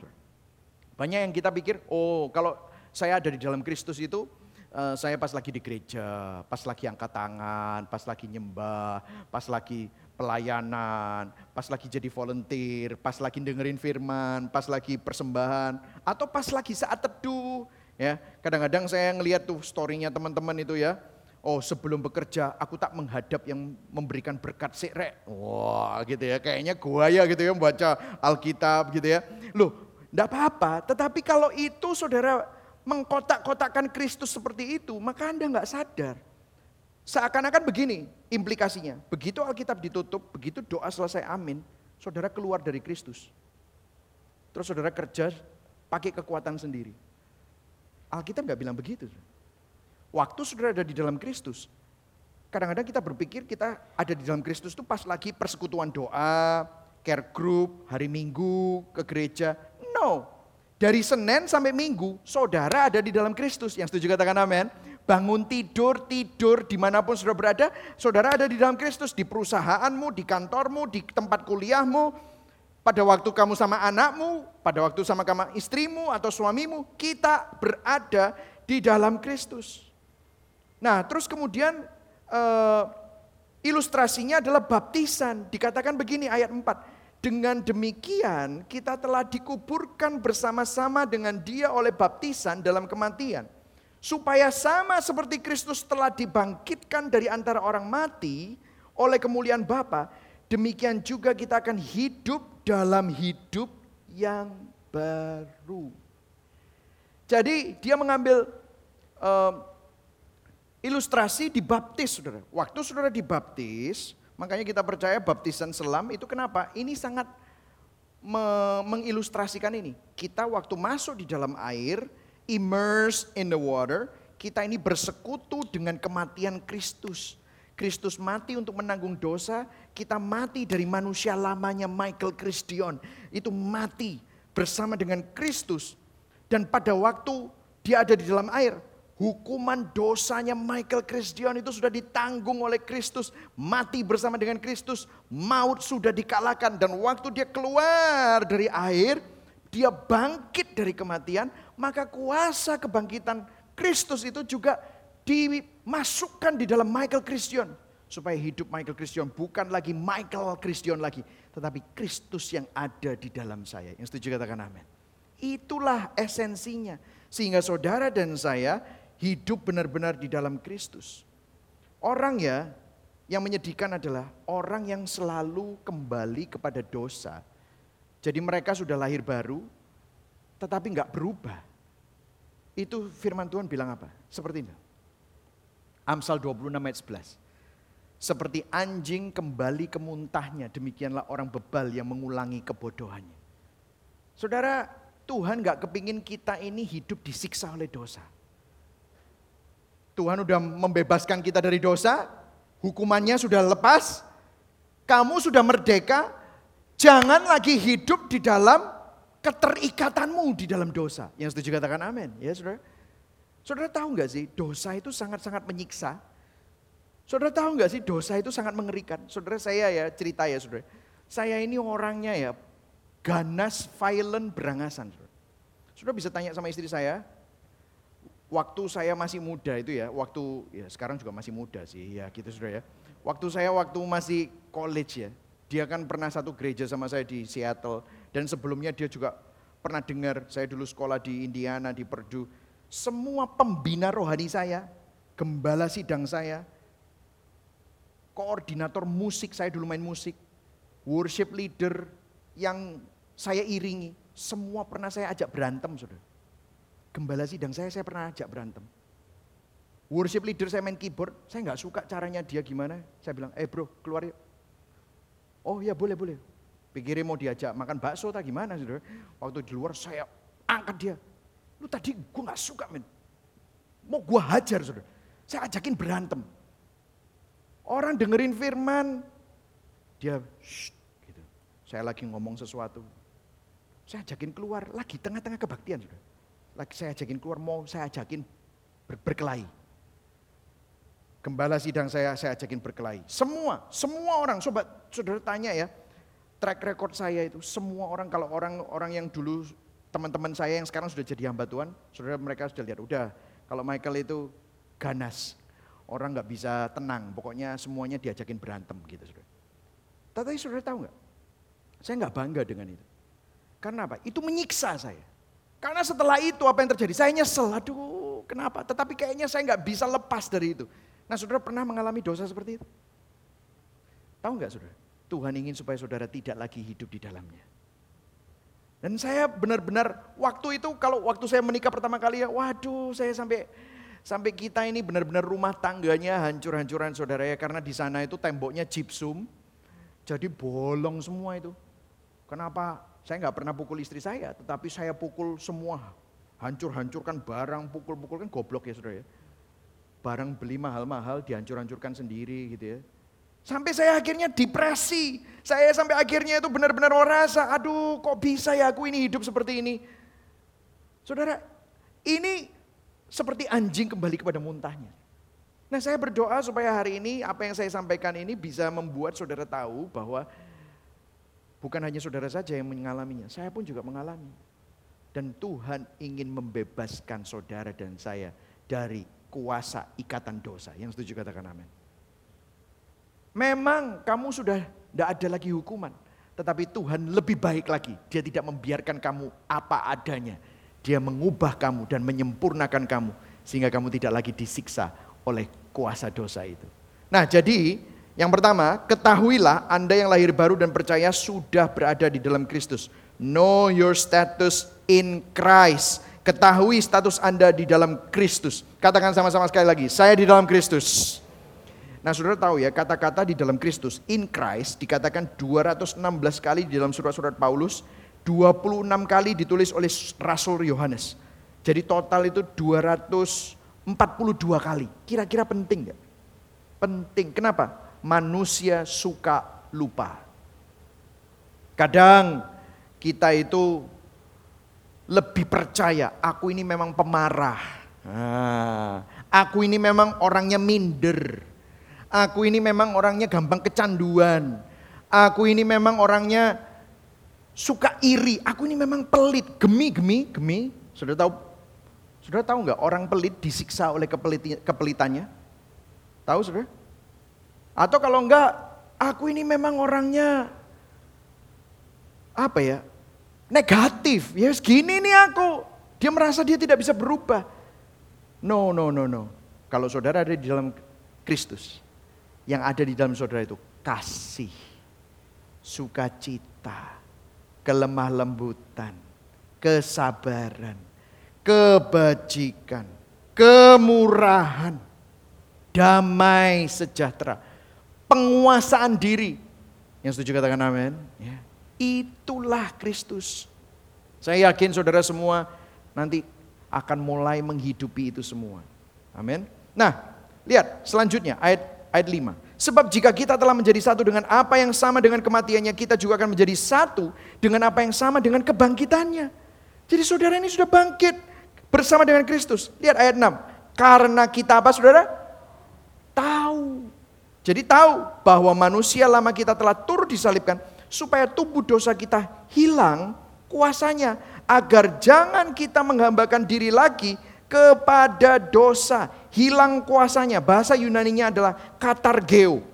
Banyak yang kita pikir, oh kalau saya ada di dalam Kristus itu, uh, saya pas lagi di gereja, pas lagi angkat tangan, pas lagi nyembah, pas lagi pelayanan, pas lagi jadi volunteer, pas lagi dengerin firman, pas lagi persembahan, atau pas lagi saat teduh. Ya, kadang-kadang saya ngelihat tuh storynya teman-teman itu ya, Oh sebelum bekerja aku tak menghadap yang memberikan berkat sekre. Wah gitu ya, kayaknya gua ya gitu ya membaca Alkitab gitu ya. Loh, enggak apa-apa. Tetapi kalau itu saudara mengkotak-kotakkan Kristus seperti itu, maka Anda enggak sadar. Seakan-akan begini implikasinya. Begitu Alkitab ditutup, begitu doa selesai amin, saudara keluar dari Kristus. Terus saudara kerja pakai kekuatan sendiri. Alkitab nggak bilang begitu. Waktu saudara ada di dalam Kristus, kadang-kadang kita berpikir kita ada di dalam Kristus itu pas lagi persekutuan doa, care group, hari Minggu, ke gereja. No, dari Senin sampai Minggu, saudara ada di dalam Kristus. Yang setuju katakan amin. Bangun tidur, tidur di mana pun saudara berada, saudara ada di dalam Kristus. Di perusahaanmu, di kantormu, di tempat kuliahmu, pada waktu kamu sama anakmu, pada waktu sama kamu istrimu atau suamimu, kita berada di dalam Kristus. Nah, terus kemudian uh, ilustrasinya adalah baptisan. Dikatakan begini ayat 4. Dengan demikian kita telah dikuburkan bersama-sama dengan dia oleh baptisan dalam kematian. Supaya sama seperti Kristus telah dibangkitkan dari antara orang mati oleh kemuliaan Bapa, demikian juga kita akan hidup dalam hidup yang baru. Jadi dia mengambil uh, ilustrasi dibaptis saudara. Waktu saudara dibaptis, makanya kita percaya baptisan selam itu kenapa? Ini sangat me mengilustrasikan ini. Kita waktu masuk di dalam air, immerse in the water, kita ini bersekutu dengan kematian Kristus. Kristus mati untuk menanggung dosa, kita mati dari manusia lamanya Michael Christian. Itu mati bersama dengan Kristus. Dan pada waktu dia ada di dalam air, Hukuman dosanya Michael Christian itu sudah ditanggung oleh Kristus. Mati bersama dengan Kristus. Maut sudah dikalahkan. Dan waktu dia keluar dari air. Dia bangkit dari kematian. Maka kuasa kebangkitan Kristus itu juga dimasukkan di dalam Michael Christian. Supaya hidup Michael Christian bukan lagi Michael Christian lagi. Tetapi Kristus yang ada di dalam saya. Yang setuju katakan amin. Itulah esensinya. Sehingga saudara dan saya hidup benar-benar di dalam Kristus. Orang ya yang menyedihkan adalah orang yang selalu kembali kepada dosa. Jadi mereka sudah lahir baru, tetapi nggak berubah. Itu firman Tuhan bilang apa? Seperti ini. Amsal 26 ayat 11. Seperti anjing kembali ke muntahnya, demikianlah orang bebal yang mengulangi kebodohannya. Saudara, Tuhan nggak kepingin kita ini hidup disiksa oleh dosa. Tuhan sudah membebaskan kita dari dosa, hukumannya sudah lepas, kamu sudah merdeka, jangan lagi hidup di dalam keterikatanmu di dalam dosa. Yang setuju katakan amin, ya saudara. Saudara tahu nggak sih, dosa itu sangat-sangat menyiksa. Saudara tahu nggak sih, dosa itu sangat mengerikan. Saudara saya ya cerita ya saudara. Saya ini orangnya ya ganas, violent, berangasan. Saudara, saudara bisa tanya sama istri saya, waktu saya masih muda itu ya, waktu ya sekarang juga masih muda sih ya gitu saudara ya. Waktu saya waktu masih college ya, dia kan pernah satu gereja sama saya di Seattle dan sebelumnya dia juga pernah dengar saya dulu sekolah di Indiana di Purdue. Semua pembina rohani saya, gembala sidang saya, koordinator musik, saya dulu main musik, worship leader yang saya iringi, semua pernah saya ajak berantem, saudara. Gembala sidang saya, saya pernah ajak berantem. Worship leader saya main keyboard, saya nggak suka caranya dia gimana. Saya bilang, eh bro, keluar yuk. Oh ya boleh, boleh. Pikirin mau diajak makan bakso tak gimana, saudara. Waktu di luar saya angkat dia. Lu tadi gue nggak suka men. Mau gue hajar, saudara. Saya ajakin berantem. Orang dengerin firman, dia gitu. Saya lagi ngomong sesuatu. Saya ajakin keluar, lagi tengah-tengah kebaktian. Sudah. Lagi saya ajakin keluar, mau saya ajakin ber berkelahi. Gembala sidang saya, saya ajakin berkelahi. Semua, semua orang, sobat, saudara tanya ya, track record saya itu, semua orang, kalau orang-orang yang dulu, teman-teman saya yang sekarang sudah jadi hamba Tuhan, saudara mereka sudah lihat, udah, kalau Michael itu ganas, orang nggak bisa tenang, pokoknya semuanya diajakin berantem gitu saudara. Tapi saudara tahu nggak? Saya nggak bangga dengan itu. Karena apa? Itu menyiksa saya. Karena setelah itu apa yang terjadi? Saya nyesel, aduh kenapa? Tetapi kayaknya saya nggak bisa lepas dari itu. Nah saudara pernah mengalami dosa seperti itu? Tahu nggak saudara? Tuhan ingin supaya saudara tidak lagi hidup di dalamnya. Dan saya benar-benar waktu itu kalau waktu saya menikah pertama kali ya, waduh saya sampai Sampai kita ini benar-benar rumah tangganya hancur-hancuran saudara ya. Karena di sana itu temboknya gypsum. Jadi bolong semua itu. Kenapa? Saya nggak pernah pukul istri saya. Tetapi saya pukul semua. Hancur-hancurkan barang, pukul-pukul kan goblok ya saudara ya. Barang beli mahal-mahal dihancur-hancurkan sendiri gitu ya. Sampai saya akhirnya depresi. Saya sampai akhirnya itu benar-benar merasa, aduh kok bisa ya aku ini hidup seperti ini. Saudara, ini seperti anjing kembali kepada muntahnya. Nah saya berdoa supaya hari ini apa yang saya sampaikan ini bisa membuat saudara tahu bahwa bukan hanya saudara saja yang mengalaminya, saya pun juga mengalami. Dan Tuhan ingin membebaskan saudara dan saya dari kuasa ikatan dosa. Yang setuju katakan amin. Memang kamu sudah tidak ada lagi hukuman. Tetapi Tuhan lebih baik lagi. Dia tidak membiarkan kamu apa adanya dia mengubah kamu dan menyempurnakan kamu sehingga kamu tidak lagi disiksa oleh kuasa dosa itu. Nah, jadi yang pertama, ketahuilah Anda yang lahir baru dan percaya sudah berada di dalam Kristus. Know your status in Christ. Ketahui status Anda di dalam Kristus. Katakan sama-sama sekali lagi, saya di dalam Kristus. Nah saudara tahu ya kata-kata di dalam Kristus, in Christ dikatakan 216 kali di dalam surat-surat Paulus 26 kali ditulis oleh Rasul Yohanes. Jadi total itu 242 kali. Kira-kira penting nggak? Penting. Kenapa? Manusia suka lupa. Kadang kita itu lebih percaya, aku ini memang pemarah. Ah, aku ini memang orangnya minder. Aku ini memang orangnya gampang kecanduan. Aku ini memang orangnya suka iri. Aku ini memang pelit, gemi, gemi, gemi. Sudah tahu? Sudah tahu nggak orang pelit disiksa oleh kepeliti, kepelitannya? Tahu sudah? Atau kalau enggak, aku ini memang orangnya apa ya? Negatif. Ya gini nih aku. Dia merasa dia tidak bisa berubah. No, no, no, no. Kalau saudara ada di dalam Kristus, yang ada di dalam saudara itu kasih, sukacita, kelemah lembutan, kesabaran, kebajikan, kemurahan, damai sejahtera, penguasaan diri. Yang setuju katakan amin. Ya. Itulah Kristus. Saya yakin saudara semua nanti akan mulai menghidupi itu semua. Amin. Nah, lihat selanjutnya ayat ayat 5. Sebab jika kita telah menjadi satu dengan apa yang sama dengan kematiannya, kita juga akan menjadi satu dengan apa yang sama dengan kebangkitannya. Jadi saudara ini sudah bangkit. Bersama dengan Kristus. Lihat ayat 6. Karena kita apa saudara? Tahu. Jadi tahu bahwa manusia lama kita telah turut disalibkan supaya tubuh dosa kita hilang kuasanya agar jangan kita menghambakan diri lagi kepada dosa, hilang kuasanya. Bahasa Yunaninya adalah katargeo.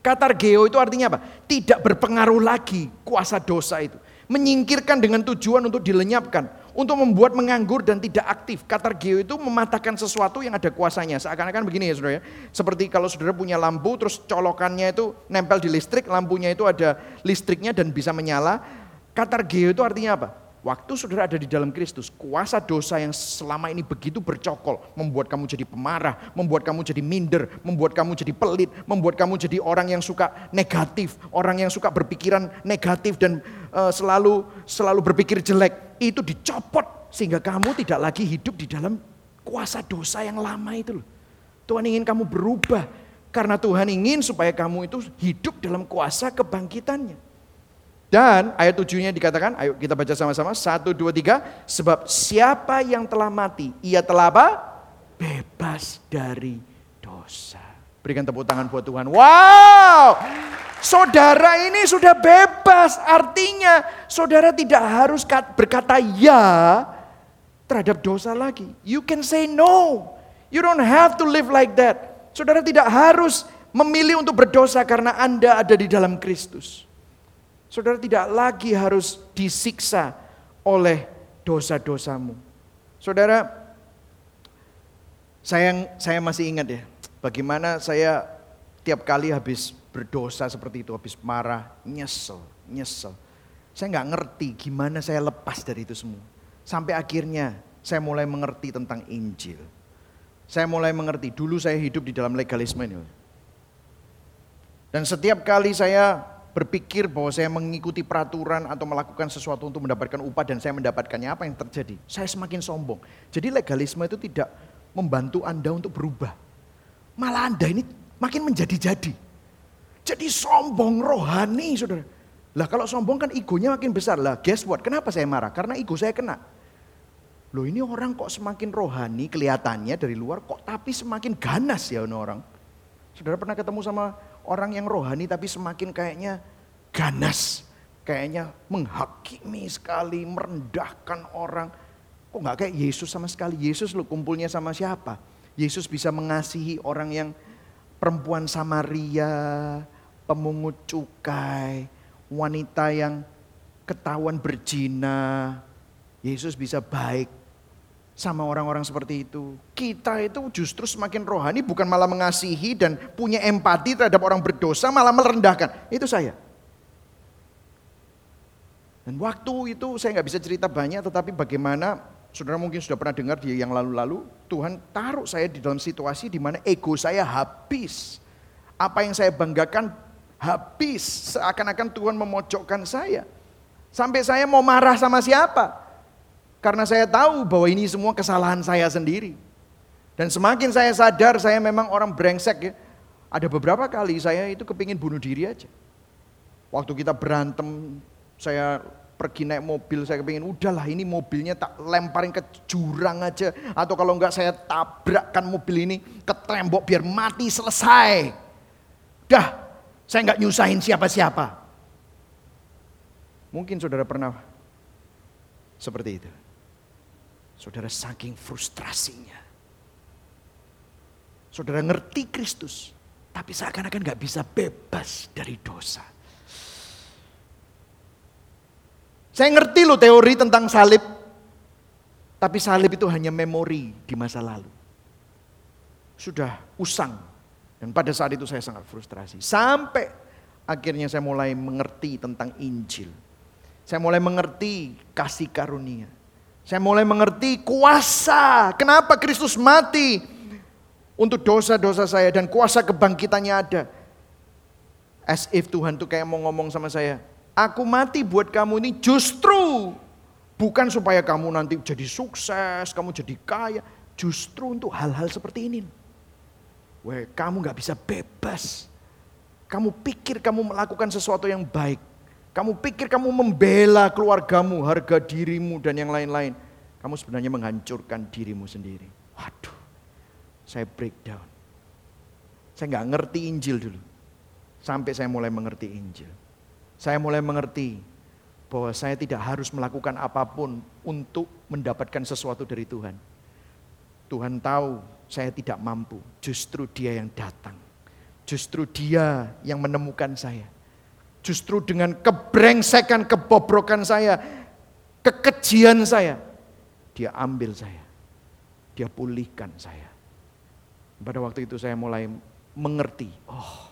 Katargeo itu artinya apa? Tidak berpengaruh lagi kuasa dosa itu. Menyingkirkan dengan tujuan untuk dilenyapkan untuk membuat menganggur dan tidak aktif. Katargeo itu mematahkan sesuatu yang ada kuasanya. Seakan-akan begini ya saudara ya. Seperti kalau saudara punya lampu terus colokannya itu nempel di listrik, lampunya itu ada listriknya dan bisa menyala. Katargeo itu artinya apa? Waktu saudara ada di dalam Kristus, kuasa dosa yang selama ini begitu bercokol, membuat kamu jadi pemarah, membuat kamu jadi minder, membuat kamu jadi pelit, membuat kamu jadi orang yang suka negatif, orang yang suka berpikiran negatif dan uh, selalu selalu berpikir jelek, itu dicopot sehingga kamu tidak lagi hidup di dalam kuasa dosa yang lama itu loh. Tuhan ingin kamu berubah karena Tuhan ingin supaya kamu itu hidup dalam kuasa kebangkitannya. Dan ayat tujuhnya dikatakan, ayo kita baca sama-sama. Satu, dua, tiga. Sebab siapa yang telah mati, ia telah apa? Bebas dari dosa. Berikan tepuk tangan buat Tuhan. Wow! Saudara ini sudah bebas. Artinya saudara tidak harus berkata ya terhadap dosa lagi. You can say no. You don't have to live like that. Saudara tidak harus memilih untuk berdosa karena Anda ada di dalam Kristus. Saudara tidak lagi harus disiksa oleh dosa-dosamu. Saudara, saya saya masih ingat ya, bagaimana saya tiap kali habis berdosa seperti itu, habis marah, nyesel, nyesel. Saya nggak ngerti gimana saya lepas dari itu semua. Sampai akhirnya saya mulai mengerti tentang Injil. Saya mulai mengerti, dulu saya hidup di dalam legalisme ini. Dan setiap kali saya berpikir bahwa saya mengikuti peraturan atau melakukan sesuatu untuk mendapatkan upah dan saya mendapatkannya apa yang terjadi? Saya semakin sombong. Jadi legalisme itu tidak membantu Anda untuk berubah. Malah Anda ini makin menjadi-jadi. Jadi sombong rohani saudara. Lah kalau sombong kan egonya makin besar. Lah guess what? Kenapa saya marah? Karena ego saya kena. Loh ini orang kok semakin rohani kelihatannya dari luar kok tapi semakin ganas ya orang. Saudara pernah ketemu sama orang yang rohani tapi semakin kayaknya ganas, kayaknya menghakimi sekali, merendahkan orang. Kok nggak kayak Yesus sama sekali? Yesus lu kumpulnya sama siapa? Yesus bisa mengasihi orang yang perempuan Samaria, pemungut cukai, wanita yang ketahuan berzina. Yesus bisa baik sama orang-orang seperti itu. Kita itu justru semakin rohani bukan malah mengasihi dan punya empati terhadap orang berdosa malah merendahkan. Itu saya. Dan waktu itu saya nggak bisa cerita banyak tetapi bagaimana saudara mungkin sudah pernah dengar di yang lalu-lalu Tuhan taruh saya di dalam situasi di mana ego saya habis. Apa yang saya banggakan habis seakan-akan Tuhan memojokkan saya. Sampai saya mau marah sama siapa? Karena saya tahu bahwa ini semua kesalahan saya sendiri. Dan semakin saya sadar saya memang orang brengsek ya. Ada beberapa kali saya itu kepingin bunuh diri aja. Waktu kita berantem, saya pergi naik mobil, saya kepingin udahlah ini mobilnya tak lemparin ke jurang aja. Atau kalau enggak saya tabrakkan mobil ini ke tembok biar mati selesai. Dah, saya enggak nyusahin siapa-siapa. Mungkin saudara pernah seperti itu. Saudara saking frustrasinya. Saudara ngerti Kristus, tapi seakan-akan gak bisa bebas dari dosa. Saya ngerti loh teori tentang salib, tapi salib itu hanya memori di masa lalu. Sudah usang, dan pada saat itu saya sangat frustrasi. Sampai akhirnya saya mulai mengerti tentang Injil. Saya mulai mengerti kasih karunia. Saya mulai mengerti kuasa. Kenapa Kristus mati untuk dosa-dosa saya dan kuasa kebangkitannya ada. As if Tuhan tuh kayak mau ngomong sama saya, aku mati buat kamu ini justru bukan supaya kamu nanti jadi sukses, kamu jadi kaya, justru untuk hal-hal seperti ini. Weh, kamu gak bisa bebas. Kamu pikir kamu melakukan sesuatu yang baik. Kamu pikir kamu membela keluargamu, harga dirimu dan yang lain-lain. kamu sebenarnya menghancurkan dirimu sendiri. Waduh, saya breakdown. Saya nggak ngerti Injil dulu. Sampai saya mulai mengerti Injil. Saya mulai mengerti bahwa saya tidak harus melakukan apa pun untuk mendapatkan sesuatu dari Tuhan. Tuhan tahu saya tidak mampu, justru Dia yang datang. Justru Dia yang menemukan saya. Justru dengan kebrengsekan, kebobrokan saya, kekejian saya, Dia ambil saya. Dia pulihkan saya. Pada waktu itu saya mulai mengerti, oh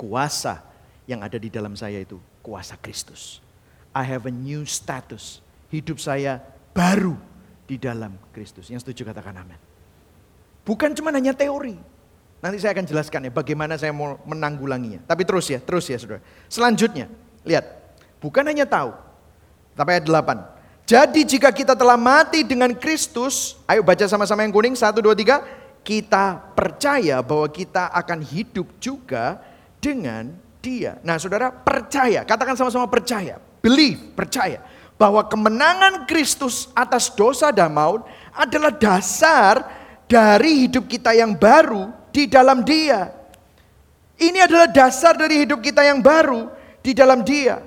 kuasa yang ada di dalam saya itu kuasa Kristus. I have a new status. Hidup saya baru di dalam Kristus. Yang setuju katakan amin. Bukan cuma hanya teori. Nanti saya akan jelaskan ya bagaimana saya mau menanggulanginya. Tapi terus ya, terus ya saudara. Selanjutnya, lihat. Bukan hanya tahu. Tapi ayat 8. Jadi jika kita telah mati dengan Kristus, ayo baca sama-sama yang kuning, satu, dua, tiga. Kita percaya bahwa kita akan hidup juga dengan dia. Nah saudara percaya, katakan sama-sama percaya. Believe, percaya. Bahwa kemenangan Kristus atas dosa dan maut adalah dasar dari hidup kita yang baru di dalam dia. Ini adalah dasar dari hidup kita yang baru di dalam dia.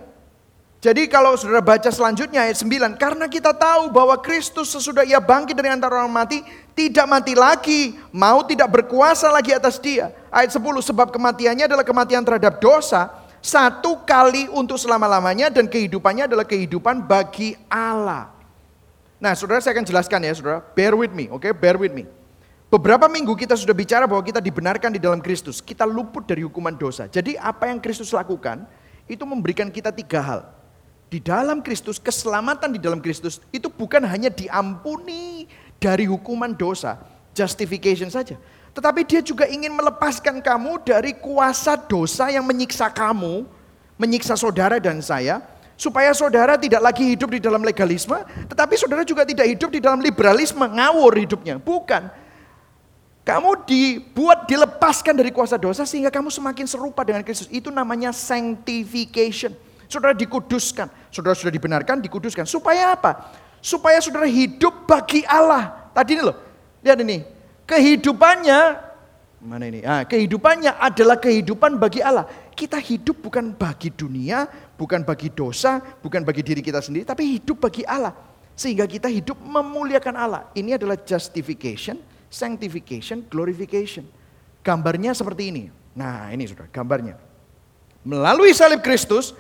Jadi kalau saudara baca selanjutnya ayat 9. Karena kita tahu bahwa Kristus sesudah ia bangkit dari antara orang mati. Tidak mati lagi. Mau tidak berkuasa lagi atas dia. Ayat 10. Sebab kematiannya adalah kematian terhadap dosa. Satu kali untuk selama-lamanya. Dan kehidupannya adalah kehidupan bagi Allah. Nah saudara saya akan jelaskan ya saudara. Bear with me. Oke okay? bear with me. Beberapa minggu kita sudah bicara bahwa kita dibenarkan di dalam Kristus. Kita luput dari hukuman dosa. Jadi apa yang Kristus lakukan itu memberikan kita tiga hal di dalam Kristus, keselamatan di dalam Kristus itu bukan hanya diampuni dari hukuman dosa, justification saja. Tetapi dia juga ingin melepaskan kamu dari kuasa dosa yang menyiksa kamu, menyiksa saudara dan saya, supaya saudara tidak lagi hidup di dalam legalisme, tetapi saudara juga tidak hidup di dalam liberalisme, ngawur hidupnya. Bukan. Kamu dibuat dilepaskan dari kuasa dosa sehingga kamu semakin serupa dengan Kristus. Itu namanya sanctification. Saudara dikuduskan. Saudara sudah dibenarkan, dikuduskan. Supaya apa? Supaya saudara hidup bagi Allah. Tadi ini loh, lihat ini. Kehidupannya, mana ini? Ah, kehidupannya adalah kehidupan bagi Allah. Kita hidup bukan bagi dunia, bukan bagi dosa, bukan bagi diri kita sendiri, tapi hidup bagi Allah. Sehingga kita hidup memuliakan Allah. Ini adalah justification, sanctification, glorification. Gambarnya seperti ini. Nah ini sudah gambarnya. Melalui salib Kristus,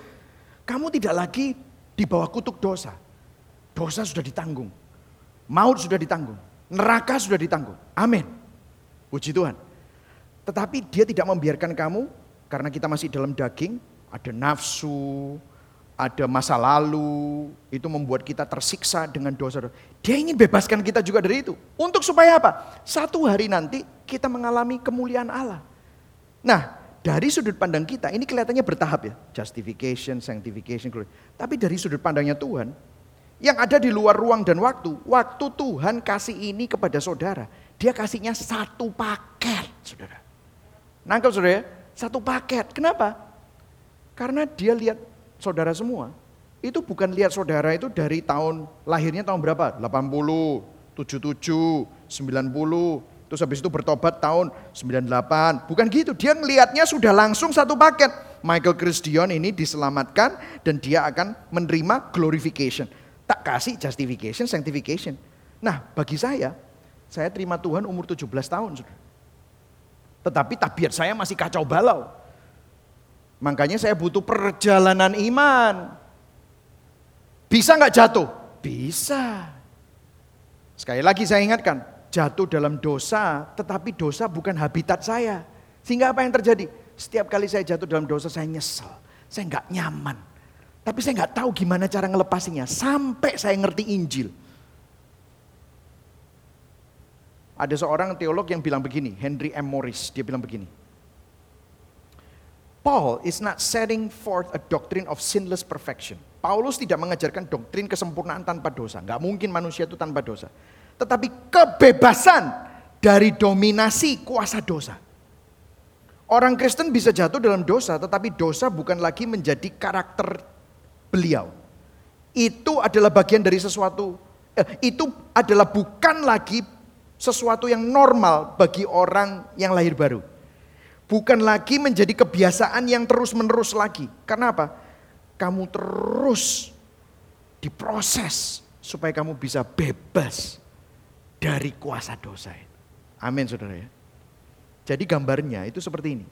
kamu tidak lagi di bawah kutuk dosa. Dosa sudah ditanggung. Maut sudah ditanggung. Neraka sudah ditanggung. Amin. Puji Tuhan. Tetapi dia tidak membiarkan kamu karena kita masih dalam daging, ada nafsu, ada masa lalu, itu membuat kita tersiksa dengan dosa. Dia ingin bebaskan kita juga dari itu. Untuk supaya apa? Satu hari nanti kita mengalami kemuliaan Allah. Nah, dari sudut pandang kita ini kelihatannya bertahap ya. Justification, sanctification, glory. Tapi dari sudut pandangnya Tuhan, yang ada di luar ruang dan waktu, waktu Tuhan kasih ini kepada saudara, dia kasihnya satu paket, saudara. Nangkep saudara ya? Satu paket. Kenapa? Karena dia lihat saudara semua. Itu bukan lihat saudara itu dari tahun lahirnya tahun berapa? 80, 77, 90, Terus habis itu bertobat tahun 98. Bukan gitu, dia ngelihatnya sudah langsung satu paket. Michael Chris Dion ini diselamatkan dan dia akan menerima glorification. Tak kasih justification, sanctification. Nah bagi saya, saya terima Tuhan umur 17 tahun. Tetapi tabiat saya masih kacau balau. Makanya saya butuh perjalanan iman. Bisa nggak jatuh? Bisa. Sekali lagi saya ingatkan, jatuh dalam dosa, tetapi dosa bukan habitat saya. Sehingga apa yang terjadi? Setiap kali saya jatuh dalam dosa, saya nyesel. Saya nggak nyaman. Tapi saya nggak tahu gimana cara ngelepasinya. Sampai saya ngerti Injil. Ada seorang teolog yang bilang begini, Henry M. Morris, dia bilang begini. Paul is not setting forth a doctrine of sinless perfection. Paulus tidak mengajarkan doktrin kesempurnaan tanpa dosa. Nggak mungkin manusia itu tanpa dosa tetapi kebebasan dari dominasi kuasa dosa. Orang Kristen bisa jatuh dalam dosa, tetapi dosa bukan lagi menjadi karakter beliau. Itu adalah bagian dari sesuatu Eh, itu adalah bukan lagi sesuatu yang normal bagi orang yang lahir baru. Bukan lagi menjadi kebiasaan yang terus-menerus lagi. Karena apa? Kamu terus diproses supaya kamu bisa bebas dari kuasa dosa. Amin saudara ya. Jadi gambarnya itu seperti ini.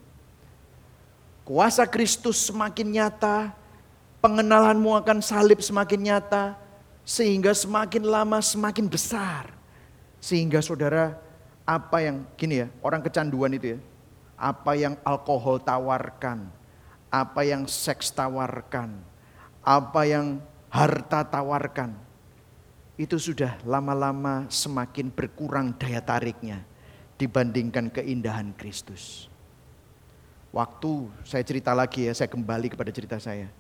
Kuasa Kristus semakin nyata, pengenalanmu akan salib semakin nyata, sehingga semakin lama semakin besar. Sehingga saudara, apa yang, gini ya, orang kecanduan itu ya. Apa yang alkohol tawarkan, apa yang seks tawarkan, apa yang harta tawarkan. Itu sudah lama-lama semakin berkurang daya tariknya dibandingkan keindahan Kristus. Waktu saya cerita lagi ya, saya kembali kepada cerita saya.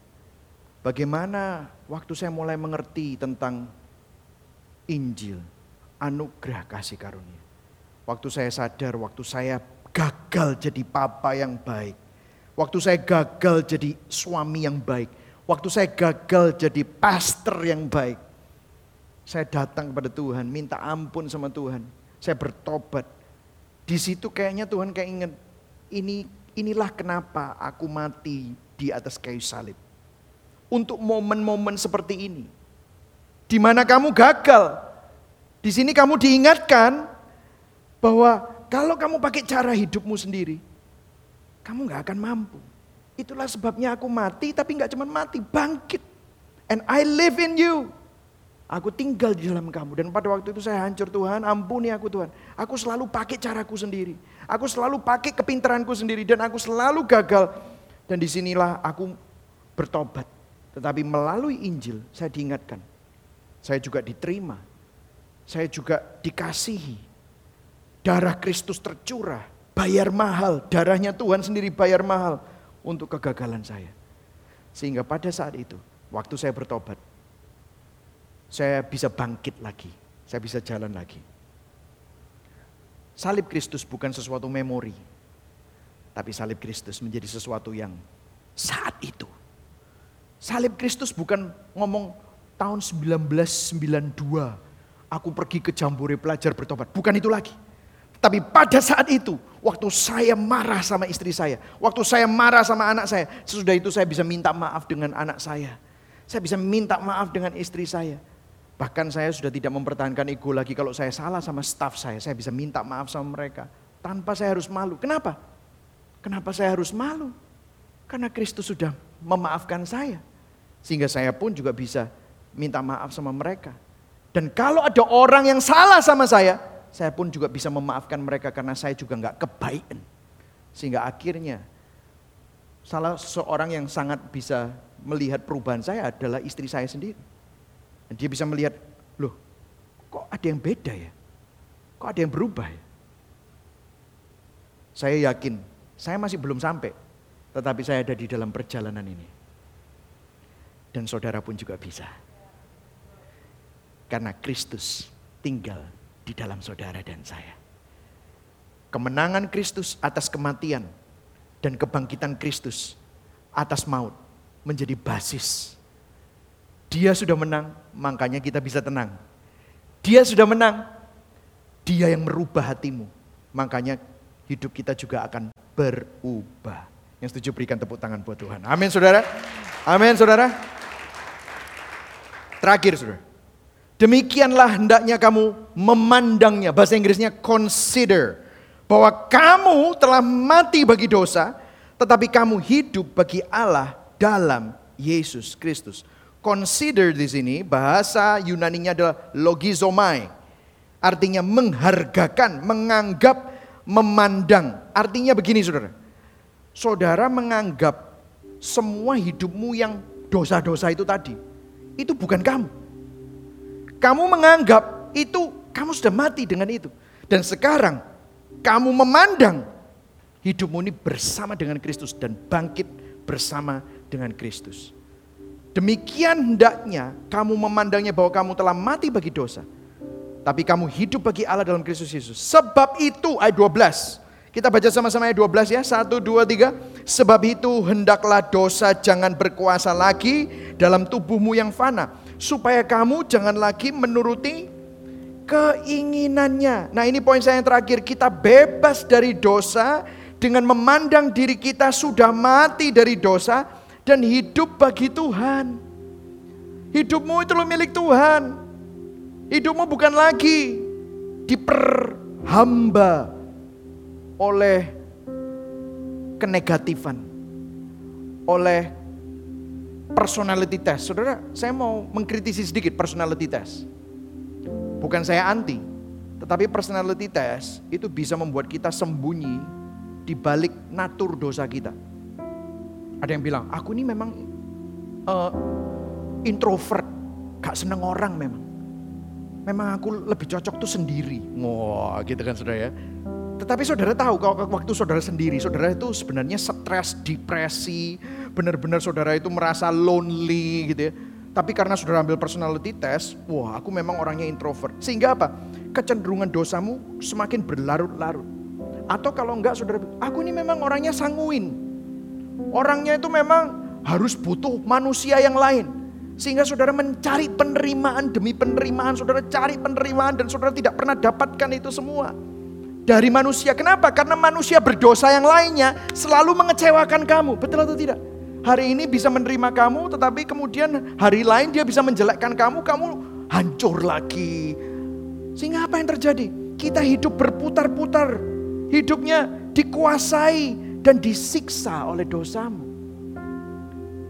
Bagaimana waktu saya mulai mengerti tentang Injil, anugerah kasih karunia. Waktu saya sadar, waktu saya gagal jadi papa yang baik. Waktu saya gagal jadi suami yang baik. Waktu saya gagal jadi pastor yang baik. Saya datang kepada Tuhan, minta ampun sama Tuhan. Saya bertobat. Di situ kayaknya Tuhan kayak ingat, ini Inilah kenapa aku mati di atas kayu salib. Untuk momen-momen seperti ini. Di mana kamu gagal. Di sini kamu diingatkan bahwa kalau kamu pakai cara hidupmu sendiri, kamu nggak akan mampu. Itulah sebabnya aku mati, tapi nggak cuma mati, bangkit. And I live in you. Aku tinggal di dalam kamu. Dan pada waktu itu saya hancur Tuhan, ampuni aku Tuhan. Aku selalu pakai caraku sendiri. Aku selalu pakai kepintaranku sendiri dan aku selalu gagal. Dan di sinilah aku bertobat. Tetapi melalui Injil saya diingatkan. Saya juga diterima. Saya juga dikasihi. Darah Kristus tercurah. Bayar mahal. Darahnya Tuhan sendiri bayar mahal. Untuk kegagalan saya. Sehingga pada saat itu. Waktu saya bertobat saya bisa bangkit lagi, saya bisa jalan lagi. Salib Kristus bukan sesuatu memori, tapi salib Kristus menjadi sesuatu yang saat itu. Salib Kristus bukan ngomong tahun 1992, aku pergi ke Jambore pelajar bertobat. Bukan itu lagi. Tapi pada saat itu, waktu saya marah sama istri saya, waktu saya marah sama anak saya, sesudah itu saya bisa minta maaf dengan anak saya. Saya bisa minta maaf dengan istri saya. Bahkan saya sudah tidak mempertahankan ego lagi kalau saya salah sama staff saya, saya bisa minta maaf sama mereka tanpa saya harus malu. Kenapa? Kenapa saya harus malu? Karena Kristus sudah memaafkan saya. Sehingga saya pun juga bisa minta maaf sama mereka. Dan kalau ada orang yang salah sama saya, saya pun juga bisa memaafkan mereka karena saya juga nggak kebaikan. Sehingga akhirnya salah seorang yang sangat bisa melihat perubahan saya adalah istri saya sendiri. Dia bisa melihat, loh kok ada yang beda ya? Kok ada yang berubah ya? Saya yakin, saya masih belum sampai. Tetapi saya ada di dalam perjalanan ini. Dan saudara pun juga bisa. Karena Kristus tinggal di dalam saudara dan saya. Kemenangan Kristus atas kematian dan kebangkitan Kristus atas maut menjadi basis dia sudah menang, makanya kita bisa tenang. Dia sudah menang, dia yang merubah hatimu. Makanya hidup kita juga akan berubah. Yang setuju berikan tepuk tangan buat Tuhan. Amin saudara. Amin saudara. Terakhir saudara. Demikianlah hendaknya kamu memandangnya. Bahasa Inggrisnya consider. Bahwa kamu telah mati bagi dosa. Tetapi kamu hidup bagi Allah dalam Yesus Kristus. Consider di sini bahasa Yunaninya adalah logizomai. Artinya menghargakan, menganggap, memandang. Artinya begini saudara. Saudara menganggap semua hidupmu yang dosa-dosa itu tadi. Itu bukan kamu. Kamu menganggap itu kamu sudah mati dengan itu. Dan sekarang kamu memandang hidupmu ini bersama dengan Kristus dan bangkit bersama dengan Kristus. Demikian hendaknya kamu memandangnya bahwa kamu telah mati bagi dosa. Tapi kamu hidup bagi Allah dalam Kristus Yesus. Sebab itu ayat 12. Kita baca sama-sama ayat 12 ya. Satu, dua, tiga. Sebab itu hendaklah dosa jangan berkuasa lagi dalam tubuhmu yang fana. Supaya kamu jangan lagi menuruti keinginannya. Nah ini poin saya yang terakhir. Kita bebas dari dosa dengan memandang diri kita sudah mati dari dosa dan hidup bagi Tuhan. Hidupmu itu lo milik Tuhan. Hidupmu bukan lagi diperhamba oleh kenegatifan. Oleh personality test. Saudara, saya mau mengkritisi sedikit personality test. Bukan saya anti, tetapi personality test itu bisa membuat kita sembunyi di balik natur dosa kita. Ada yang bilang, aku ini memang uh, introvert, gak seneng orang memang. Memang aku lebih cocok tuh sendiri. Wah gitu kan saudara ya. Tetapi saudara tahu kalau waktu saudara sendiri, saudara itu sebenarnya stres, depresi, benar-benar saudara itu merasa lonely gitu ya tapi karena sudah ambil personality test, wah aku memang orangnya introvert. Sehingga apa? Kecenderungan dosamu semakin berlarut-larut. Atau kalau enggak saudara, aku ini memang orangnya sanguin. Orangnya itu memang harus butuh manusia yang lain. Sehingga saudara mencari penerimaan demi penerimaan, saudara cari penerimaan dan saudara tidak pernah dapatkan itu semua. Dari manusia, kenapa? Karena manusia berdosa yang lainnya selalu mengecewakan kamu, betul atau tidak? Hari ini bisa menerima kamu, tetapi kemudian hari lain dia bisa menjelekkan kamu, kamu hancur lagi. Sehingga apa yang terjadi? Kita hidup berputar-putar, hidupnya dikuasai dan disiksa oleh dosamu.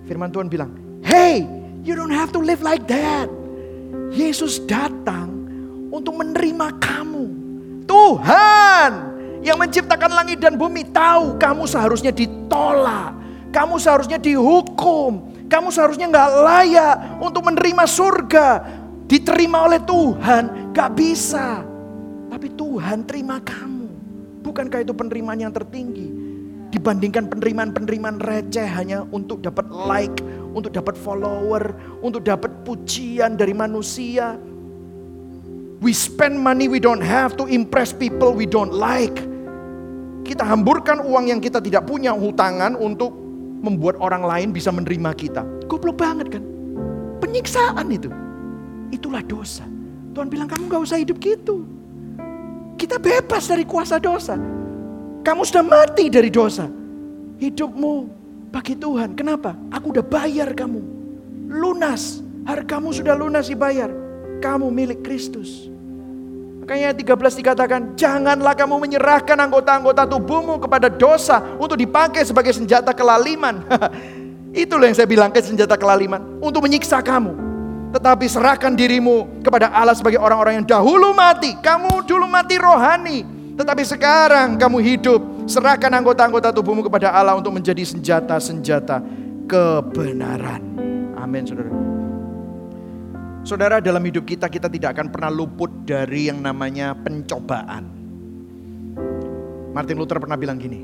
Firman Tuhan bilang, "Hey, you don't have to live like that." Yesus datang untuk menerima kamu. Tuhan yang menciptakan langit dan bumi tahu kamu seharusnya ditolak kamu seharusnya dihukum. Kamu seharusnya nggak layak untuk menerima surga. Diterima oleh Tuhan. Gak bisa. Tapi Tuhan terima kamu. Bukankah itu penerimaan yang tertinggi? Dibandingkan penerimaan-penerimaan receh hanya untuk dapat like, untuk dapat follower, untuk dapat pujian dari manusia. We spend money we don't have to impress people we don't like. Kita hamburkan uang yang kita tidak punya hutangan untuk membuat orang lain bisa menerima kita. Goblok banget kan? Penyiksaan itu. Itulah dosa. Tuhan bilang kamu gak usah hidup gitu. Kita bebas dari kuasa dosa. Kamu sudah mati dari dosa. Hidupmu bagi Tuhan. Kenapa? Aku udah bayar kamu. Lunas. Hargamu sudah lunas dibayar. Kamu milik Kristus. Makanya 13 dikatakan, janganlah kamu menyerahkan anggota-anggota tubuhmu kepada dosa untuk dipakai sebagai senjata kelaliman. Itulah yang saya bilang ke senjata kelaliman, untuk menyiksa kamu. Tetapi serahkan dirimu kepada Allah sebagai orang-orang yang dahulu mati. Kamu dulu mati rohani, tetapi sekarang kamu hidup. Serahkan anggota-anggota tubuhmu kepada Allah untuk menjadi senjata-senjata kebenaran. Amin saudara. Saudara, dalam hidup kita, kita tidak akan pernah luput dari yang namanya pencobaan. Martin Luther pernah bilang gini,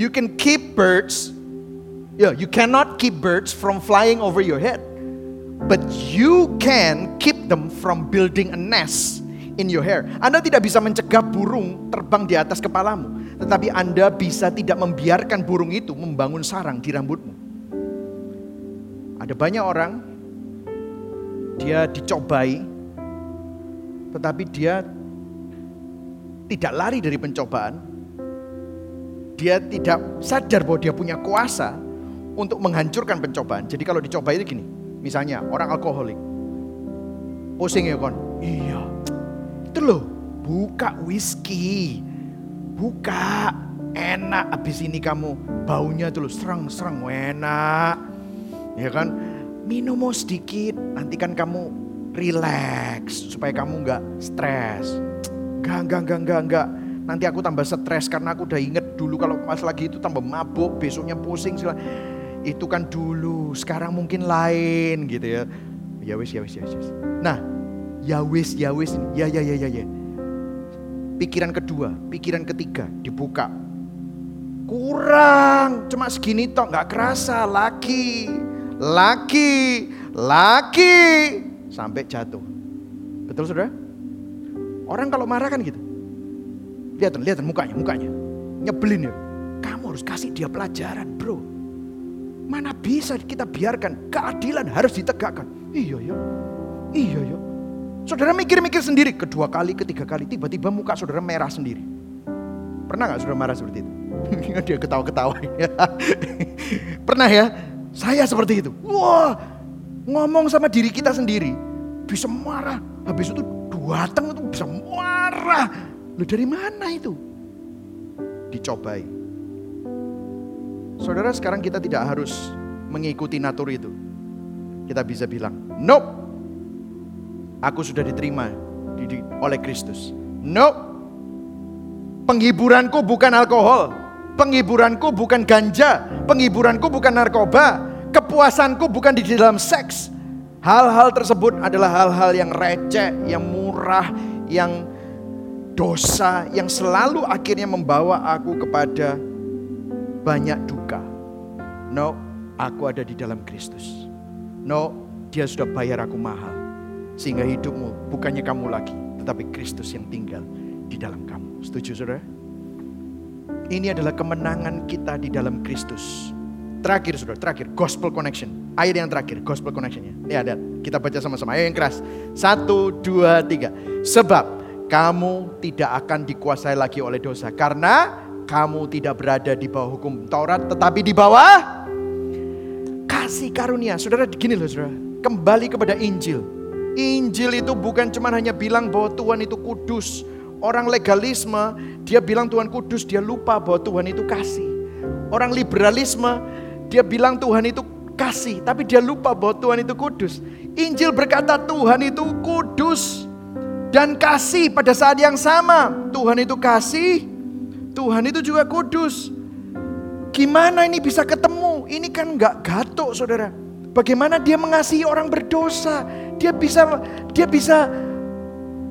You can keep birds, yeah, you cannot keep birds from flying over your head, but you can keep them from building a nest in your hair. Anda tidak bisa mencegah burung terbang di atas kepalamu, tetapi Anda bisa tidak membiarkan burung itu membangun sarang di rambutmu. Ada banyak orang dia dicobai, tetapi dia tidak lari dari pencobaan. Dia tidak sadar bahwa dia punya kuasa untuk menghancurkan pencobaan. Jadi kalau dicoba itu gini, misalnya orang alkoholik, pusing ya kon, iya, itu loh, buka whisky, buka, enak. Abis ini kamu baunya tuh serang-serang, enak, ya kan? Minum mau sedikit, nanti kan kamu relax supaya kamu nggak stres. Enggak, enggak, enggak, enggak, enggak. Nanti aku tambah stres karena aku udah inget dulu kalau pas lagi itu tambah mabuk, besoknya pusing sila. Itu kan dulu, sekarang mungkin lain gitu ya. Ya wis, ya wis, ya wis. Nah, ya wis, ya wis, ya ya ya ya ya. Pikiran kedua, pikiran ketiga dibuka. Kurang, cuma segini tok nggak kerasa lagi laki, laki, sampai jatuh. Betul saudara? Orang kalau marah kan gitu. Lihat, lihat mukanya, mukanya. Nyebelin ya. Kamu harus kasih dia pelajaran bro. Mana bisa kita biarkan keadilan harus ditegakkan. Iya ya, iya ya. Saudara mikir-mikir sendiri, kedua kali, ketiga kali, tiba-tiba muka saudara merah sendiri. Pernah nggak saudara marah seperti itu? Dia ketawa-ketawa. Pernah ya? Saya seperti itu. Wah, ngomong sama diri kita sendiri, bisa marah. Habis itu datang itu bisa marah. Lu dari mana itu? Dicobai. Saudara sekarang kita tidak harus mengikuti natur itu. Kita bisa bilang, nope, Aku sudah diterima di, di, oleh Kristus. No. Penghiburanku bukan alkohol. Penghiburanku bukan ganja. Penghiburanku bukan narkoba. Kepuasanku bukan di dalam seks. Hal-hal tersebut adalah hal-hal yang receh, yang murah, yang dosa, yang selalu akhirnya membawa aku kepada banyak duka. No, aku ada di dalam Kristus. No, dia sudah bayar aku mahal. Sehingga hidupmu bukannya kamu lagi, tetapi Kristus yang tinggal di dalam kamu. Setuju saudara? Ini adalah kemenangan kita di dalam Kristus. Terakhir saudara, terakhir. Gospel connection. Ayat yang terakhir, gospel connectionnya. Ini ada, kita baca sama-sama. Ayo yang keras. Satu, dua, tiga. Sebab kamu tidak akan dikuasai lagi oleh dosa. Karena kamu tidak berada di bawah hukum Taurat, tetapi di bawah kasih karunia. Saudara, gini loh saudara. Kembali kepada Injil Injil itu bukan cuma hanya bilang bahwa Tuhan itu kudus. Orang legalisme, dia bilang Tuhan kudus, dia lupa bahwa Tuhan itu kasih. Orang liberalisme, dia bilang Tuhan itu kasih, tapi dia lupa bahwa Tuhan itu kudus. Injil berkata Tuhan itu kudus dan kasih pada saat yang sama. Tuhan itu kasih, Tuhan itu juga kudus. Gimana ini bisa ketemu? Ini kan nggak gatuk saudara. Bagaimana dia mengasihi orang berdosa? Dia bisa dia bisa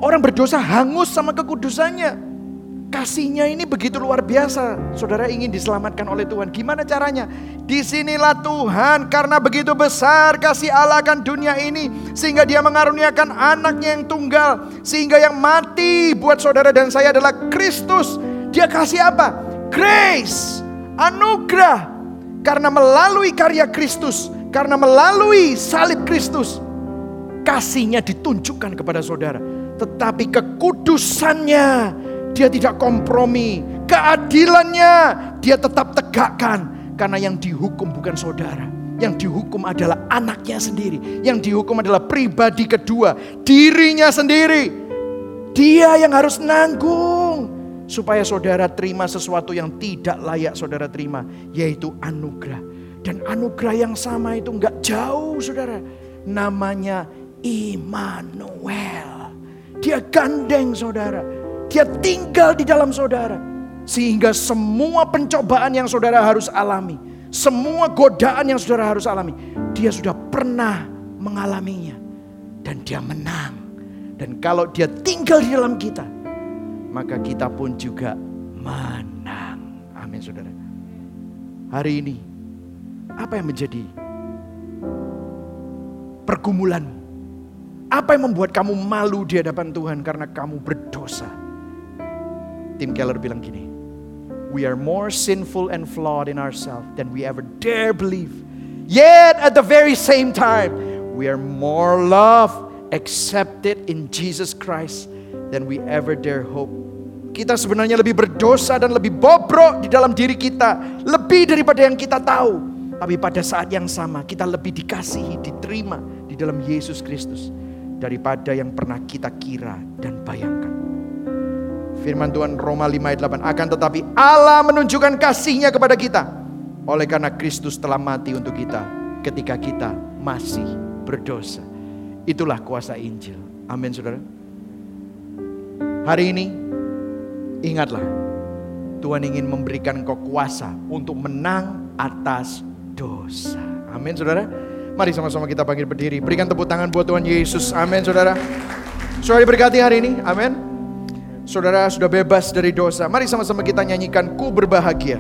orang berdosa hangus sama kekudusannya. Kasihnya ini begitu luar biasa. Saudara ingin diselamatkan oleh Tuhan. Gimana caranya? Di sinilah Tuhan karena begitu besar kasih Allah akan dunia ini. Sehingga dia mengaruniakan anaknya yang tunggal. Sehingga yang mati buat saudara dan saya adalah Kristus. Dia kasih apa? Grace. Anugerah. Karena melalui karya Kristus. Karena melalui salib Kristus kasihnya ditunjukkan kepada saudara. Tetapi kekudusannya dia tidak kompromi. Keadilannya dia tetap tegakkan. Karena yang dihukum bukan saudara. Yang dihukum adalah anaknya sendiri. Yang dihukum adalah pribadi kedua. Dirinya sendiri. Dia yang harus nanggung. Supaya saudara terima sesuatu yang tidak layak saudara terima. Yaitu anugerah. Dan anugerah yang sama itu nggak jauh saudara. Namanya Immanuel. Dia gandeng saudara. Dia tinggal di dalam saudara. Sehingga semua pencobaan yang saudara harus alami. Semua godaan yang saudara harus alami. Dia sudah pernah mengalaminya. Dan dia menang. Dan kalau dia tinggal di dalam kita. Maka kita pun juga menang. Amin saudara. Hari ini. Apa yang menjadi pergumulanmu? Apa yang membuat kamu malu di hadapan Tuhan karena kamu berdosa? Tim Keller bilang gini, We are more sinful and flawed in ourselves than we ever dare believe. Yet at the very same time, we are more loved, accepted in Jesus Christ than we ever dare hope. Kita sebenarnya lebih berdosa dan lebih bobrok di dalam diri kita, lebih daripada yang kita tahu. Tapi pada saat yang sama, kita lebih dikasihi, diterima di dalam Yesus Kristus daripada yang pernah kita kira dan bayangkan. Firman Tuhan Roma 5 ayat 8 akan tetapi Allah menunjukkan kasihnya kepada kita oleh karena Kristus telah mati untuk kita ketika kita masih berdosa. Itulah kuasa Injil. Amin Saudara. Hari ini ingatlah Tuhan ingin memberikan kau kuasa untuk menang atas dosa. Amin Saudara. Mari sama-sama kita bangkit berdiri. Berikan tepuk tangan buat Tuhan Yesus. Amin saudara. Saudara diberkati hari ini. Amin. Saudara sudah bebas dari dosa. Mari sama-sama kita nyanyikan ku berbahagia.